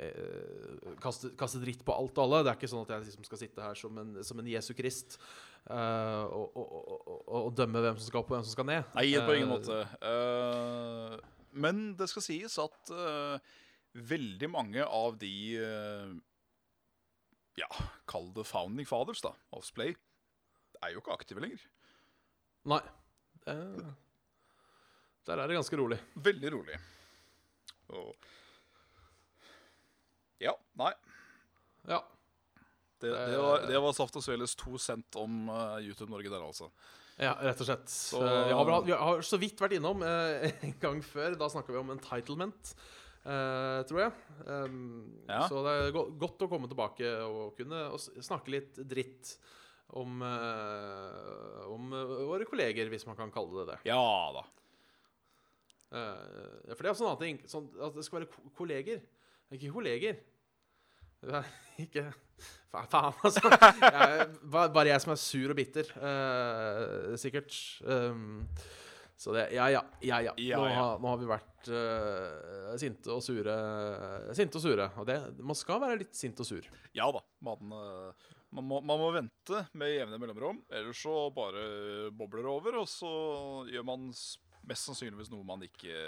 kaster, kaster dritt på alt og alle. Det er ikke sånn at jeg liksom skal sitte her som en, som en Jesu Krist og, og, og, og, dømme hvem som skal opp og hvem som skal ned. Nei, på ingen måte. Men det skal sies at veldig mange av de Ja, kall det founding fathers, da, Offsplay, er jo ikke aktive lenger. Nei. Eh, der er det ganske rolig. Veldig rolig. Og Ja, nei. Ja. Det, det, var, det var Saft og Sveles to cent om uh, YouTube Norge der, altså. Ja, rett og slett. Så- Eh, vi, har vi har så vidt vært innom uh, en gang før. Da snakka vi om entitlement, eh, tror jeg. Um, Ja. Så det er go godt å komme tilbake og kunne og snakke litt dritt om, uh, om eh, våre kolleger, hvis man kan kalle det det. Ja da. Uh, for det er også en annen ting. Sånn at det skal være ko kolleger, ikke kolleger. Det er ikke (laughs) Faen, faen, altså. Jeg, bare jeg som er sur og bitter, sikkert. Um, så det Ja, ja. ja, ja. Nå. Har, nå har vi vært uh, sinte og sure. Sinte og sure. Og det, man skal være litt sint og sur. Ja da. Man, eh, man, må, man må vente med jevne mellomrom, ellers så bare bobler det over, og så gjør man mest sannsynligvis noe man ikke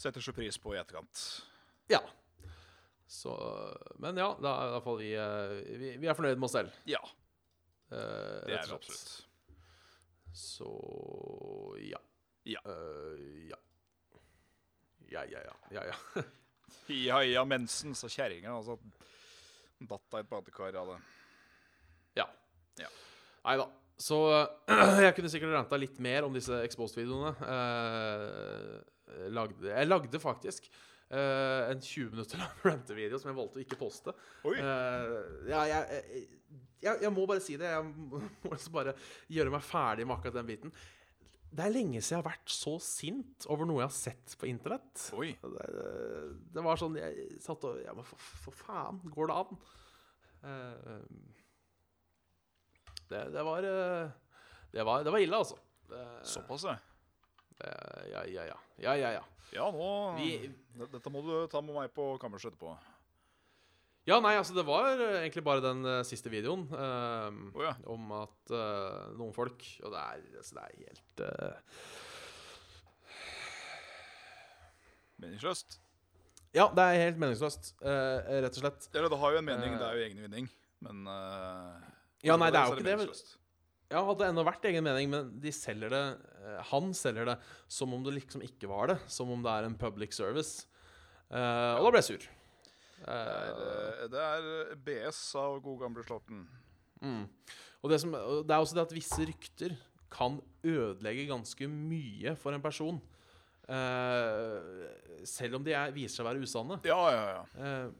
setter så pris på i etterkant. Ja. Så Men ja, da i hvert fall vi, eh, vi, vi er fornøyd med oss selv. Ja, eh, det er vi absolutt. Så ja. Ja. Uh, ja. Ja, ja, ja. ja, ja. (laughs) Ja, ja, mensen, sa kjerringa. Altså, datt av et badekar av det. ja. Ja. Nei da. Så eh, (clears throat) jeg kunne sikkert ranta litt mer om disse Exposed-videoene. Eh, lagde, jeg lagde faktisk eh, en 20 minutter lang (laughs) rantevideo som jeg valgte å ikke poste. Oi! Eh, ja, jeg, jeg, jeg, jeg må bare si det. Jeg må (laughs) liksom bare gjøre meg ferdig med akkurat den biten. Det er lenge siden jeg har vært så sint over noe jeg har sett på internett. Oi. Det, det var sånn Jeg satt og Ja, men for, for faen, går det an? Eh, det, det var eh, det var, det var ille, altså. Såpass, ja. ja, ja, ja. Ja, ja, ja. Ja, nå Vi- Dette må du ta med meg på kammerset etterpå. Ja, nei, altså, det var eh, egentlig bare den uh, siste videoen eh, oh, ja. om at uh, noen folk Og det er, altså, det er helt uh, Meningsløst. Ja, det er helt meningsløst, uh, rett og slett. Ja, det har jo en mening, det er jo egen vinning. Men Ja, nei, det er jo ikke det. Ja, hadde ennå vært egen mening, men de selger det Han selger det som om det liksom ikke var det. Som om det er en public service. Og da ble jeg sur. Det er, Eh, eh, det er BS av god gamle Slåtten. mm. Og det, som, det er også det at visse rykter kan ødelegge ganske mye for en person. Eh, selv om de er, viser seg å være usanne. Ja, ja, ja. Eh,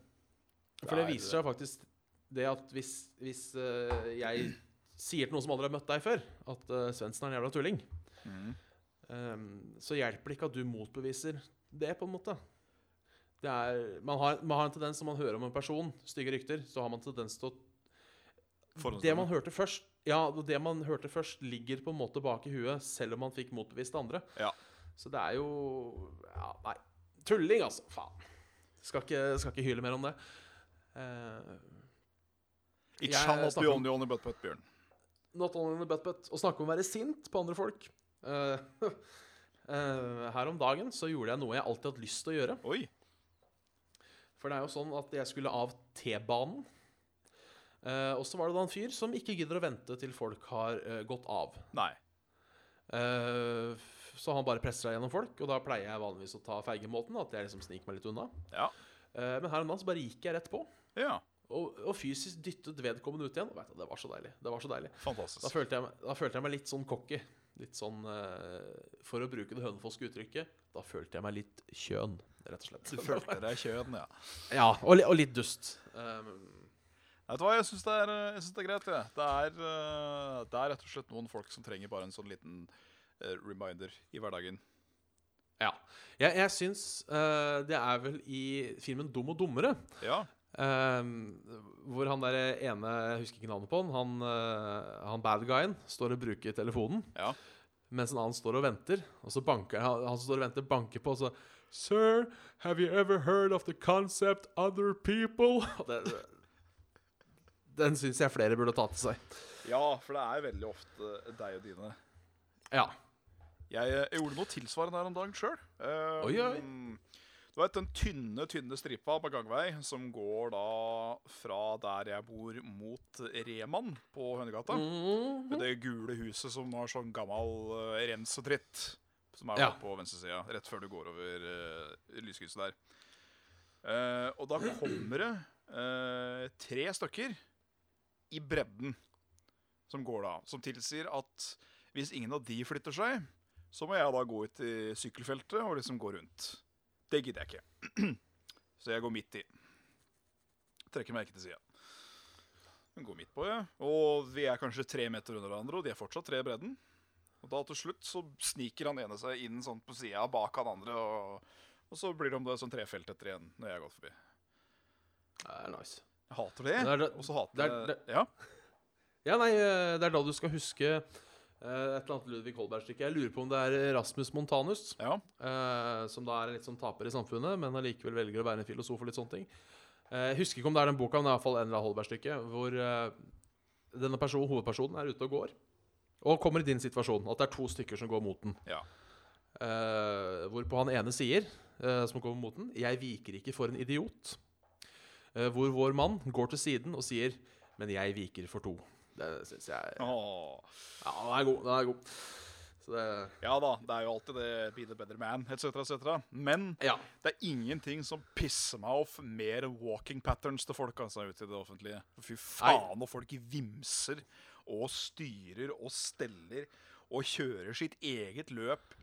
for Det det er- viser seg faktisk det at hvis, hvis eh, jeg sier til noen som aldri har møtt deg før, at uh, Svendsen er en jævla tulling, mm. eh, så hjelper det ikke at du motbeviser det, på en måte. Det er, man, har, man har en tendens, når man hører om en person, stygge rykter, så har man tendens til å Det man hørte først Ja, det man hørte først, ligger på en måte bak i huet, selv om man fikk motbevist det andre. Ja. Så det er jo Ja, nei. Tulling, altså. Faen. Skal ikke, skal ikke hyle mer om det. Uh, It shall not be only on only only but but, Bjørn. not only on the butt, but. Å snakke om å være sint på andre folk. Uh, uh, (laughs) her om dagen så gjorde jeg noe jeg alltid har hatt lyst til å gjøre. Oi. For det er jo sånn at jeg skulle av T-banen. Eh, og så var det da en fyr som ikke gidder å vente til folk har eh, gått av. Nei. Eh, så han bare presser seg gjennom folk, og da pleier jeg vanligvis å ta feigemåten. At jeg liksom sniker meg litt unna. Ja. Eh, men her om dagen så bare gikk jeg rett på. Ja. Og, og fysisk dyttet vedkommende ut igjen. Og du, det var så deilig. Det var så deilig. Da Fantastisk. følte jeg, meg- da følte jeg meg litt sånn cocky. Litt sånn eh, For å bruke det hønefoske uttrykket, da følte jeg meg litt kjøn, rett og slett. Du følte deg kjønn, ja. Ja, og, li- og litt dust. Um, Vet du hva, jeg syns det, eh, det er greit. jeg. Det, er, eh, det er rett og slett noen folk som trenger bare en sånn liten eh, reminder i hverdagen. ja. Jeg, jeg syns uh, det er vel i filmen 'Dum og dummere' Ja. uh, hvor han der ene, jeg husker ikke navnet på han, han, uh, han bad guyen står og bruker telefonen, Ja. mens en annen står og venter. Og så banker han, han står og venter, banker på, og så Sir, have you ever heard of the concept other people? (laughs) Den, den syns jeg flere burde ta til seg. ja, for det er veldig ofte deg og dine. Ja. Jeg, jeg gjorde noe tilsvarende her om dagen sjøl. Oi, oi. Du vet den tynne tynne stripa på gangvei som går da fra der jeg bor, mot Reman på Hønegata? Mm. Med det gule huset som har sånn gammel uh, rens og dritt. Som er Ja. på venstresida, rett før du går over uh, lyskrysset der. Uh, og da kommer det uh, tre stykker i bredden som går da. Som tilsier at hvis ingen av de flytter seg, så må jeg da gå ut i sykkelfeltet og liksom gå rundt. Det gidder jeg ikke. (clears throat) Så jeg går midt i. Trekker meg ikke til sida. Går midt på, ja. Og vi er kanskje tre meter under hverandre, og de er fortsatt tre i bredden. Og da til slutt så sniker han ene seg inn sånn på sida bak han andre, og, og så blir det om det er sånn trefelt etter igjen når jeg har gått forbi. Det er nice. Jeg hater det. Det det- og så hater er jeg det- Ja. Ja, nei, eh, det er da du skal huske eh, et eller annet Ludvig Holberg-stykke. Jeg lurer på om det er Rasmus Montanus. ja. Eh, som da er en litt sånn taper i samfunnet, men allikevel velger å være en filosof og litt sånne ting. Eh, jeg husker ikke om det er den boka, men det er i hvert fall en eller annen Holberg-stykke hvor eh, denne person, hovedpersonen er ute og går, og kommer i din situasjon. At det er to stykker som går mot den. Ja. Uh, hvorpå han ene sier, uh, som kommer mot den, 'Jeg viker ikke for en idiot'. Uh, hvor vår mann går til siden og sier 'Men jeg viker for to'. Det syns jeg Åh. Ja, den er god. Den er god. Så det ja da, det er jo alltid det 'be the better man', etc., etc. Men Ja. det er ingenting som pisser meg off mer walking patterns til folk altså, ute i det offentlige. Fy faen, når folk vimser og styrer og steller og kjører sitt eget løp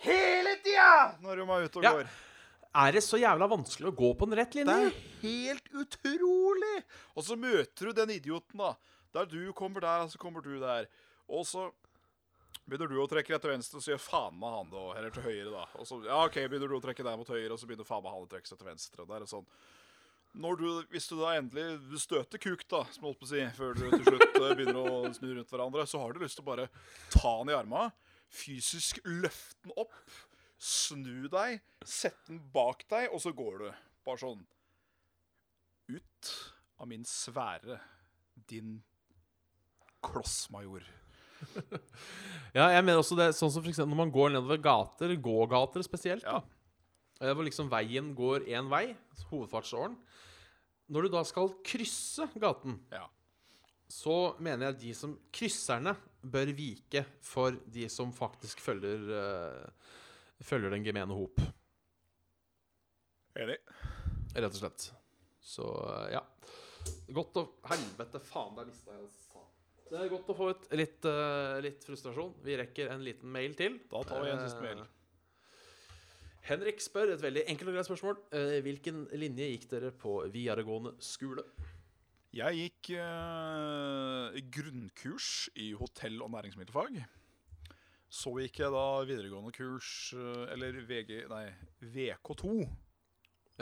hele tida når de er ute og Ja. går. Er det så jævla vanskelig å gå på en rett Det er helt utrolig! Og så møter du den idioten, da. Der du kommer der, og så kommer du der. Og så begynner du å trekke deg til venstre, og så gjør faen meg han det òg. Eller til høyre, da. Og så ja, ok, begynner du å trekke deg mot høyre, og så begynner faen meg han å trekke seg til venstre. Og det er sånn du, Hvis du da endelig støter kuk, da, som holdt på å si, før du til slutt eh, begynner å snu rundt hverandre, så har du lyst til å bare ta den i arma, fysisk løfte den opp, snu deg, sette den bak deg, og så går du. Bare sånn Ut av min sfære, din klossmajor. (laughs) Ja, jeg mener også det Sånn som for eksempel når man går nedover gater, gågater spesielt. Ja. da Eh, Hvor liksom veien går én vei, hovedfartsåren. Når du da skal krysse gaten, Ja. så mener jeg at de som krysserne bør vike for de som faktisk følger uh, Følger den gemene hop, Enig. rett og slett. Så uh, ja. Godt å Helvete, faen, der mista jeg sa. Det er godt å få ut litt, uh, litt frustrasjon. Vi rekker en liten mail til. Da tar vi en siste mail. Henrik spør et veldig enkelt og greit spørsmål. Eh, hvilken linje gikk dere på videregående skole? Jeg gikk eh, grunnkurs i hotell- og næringsmiddelfag. Så gikk jeg da videregående kurs, eh, eller VG, nei, VK2.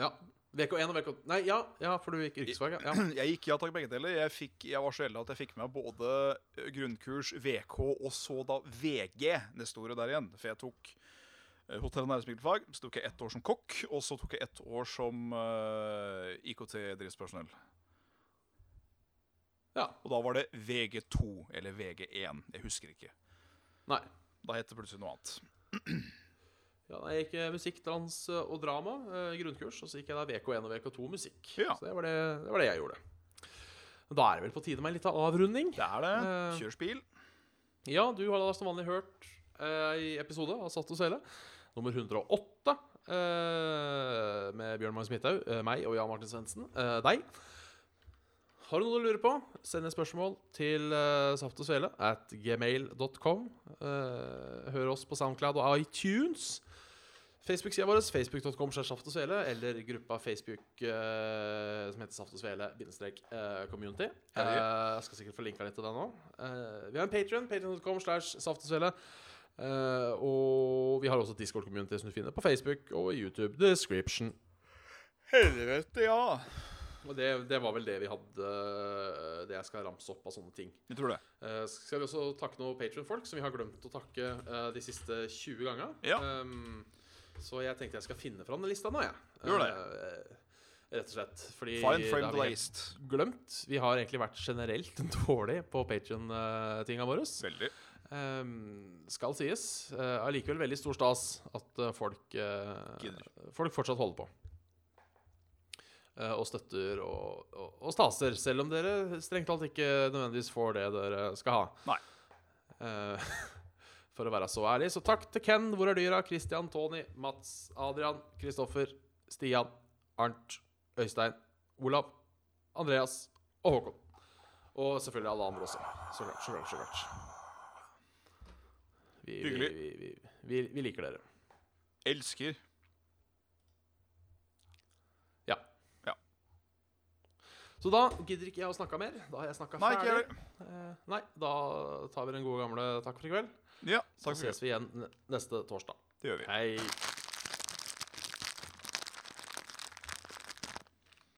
Ja. VK1 og VK... Nei, ja, ja for du gikk yrkesfag, ja. (clears throat) Jeg gikk ja takk begge deler. Jeg, fikk, jeg var så heldig at jeg fikk med både eh, grunnkurs, VK og så da VG neste året der igjen. For jeg tok hotell- og næringsmiddelfag. Så tok jeg ett år som kokk, og så tok jeg ett år som uh, IKT-driftspersonell. ja. Og da var det VG2 eller VG1. Jeg husker ikke. Nei. Da het det plutselig noe annet. Ja, jeg gikk eh, musikk, dans eh, og drama, eh, grunnkurs, og så gikk jeg da VK1 og VK2 musikk. Ja. Så det var det, det var det jeg gjorde. Da er det vel på tide med en liten avrunding. Det er det. Eh. Ja, du har da som vanlig hørt eh, i episode av Satt og Svele, nummer 108, eh, med Bjørn Magnus Midthaug, eh, meg og Jan Martin Svendsen. Eh, deg. Har du noe du lurer på, send et spørsmål til uh, saft og svele at gmail.com. Eh, hør oss på Soundcloud og iTunes. Facebook-sida vår, facebook.com saft og svele, eller gruppa Facebook uh, som heter Saft og Svele bindestrek community. Jeg skal sikkert få linka litt til den nå. Vi har en Patreon, patreon.com slash saft og svele. Eh, og vi har også Discord-community som du finner på Facebook og YouTube. Description. Helvete, ja. Og det, det var vel det vi hadde eh, Det jeg skal ramse opp av sånne ting. Jeg tror det. uh, skal vi også takke noen Patreon-folk som vi har glemt å takke uh, de siste 20 ganger. Ja. Um, så jeg tenkte jeg skal finne fram den lista nå, jeg. Gjør det. Rett og slett. Fordi Find det friend har vi glemt. Vi har egentlig vært generelt (laughs) dårlig på Patreon-tinga våre. Veldig. Um, skal sies. Uh, allikevel veldig stor stas at uh, folk, uh, folk fortsatt holder på. Eh, og støtter og, og, og staser, selv om dere strengt talt ikke nødvendigvis får det dere skal ha. Nei. Eh, (laughs) for å være så ærlig. Så takk til Ken, Hvor er dyra? Christian, Tony, Mats, Adrian, Kristoffer, Stian, Arnt, Øystein, Olav, Andreas og Håkon. Og selvfølgelig alle andre også. Så klart, så klart. Så klart. Vi, vi, Hyggelig. vi, vi, vi, liker dere. Elsker. Ja. Ja. Så da gidder ikke jeg å snakke mer. Da har jeg snakka ferdig. ikke. Eh, nei, da tar vi den gode gamle takk for i kveld. Ja, Så takk for ses vi igjen neste torsdag. Det gjør vi. Hei.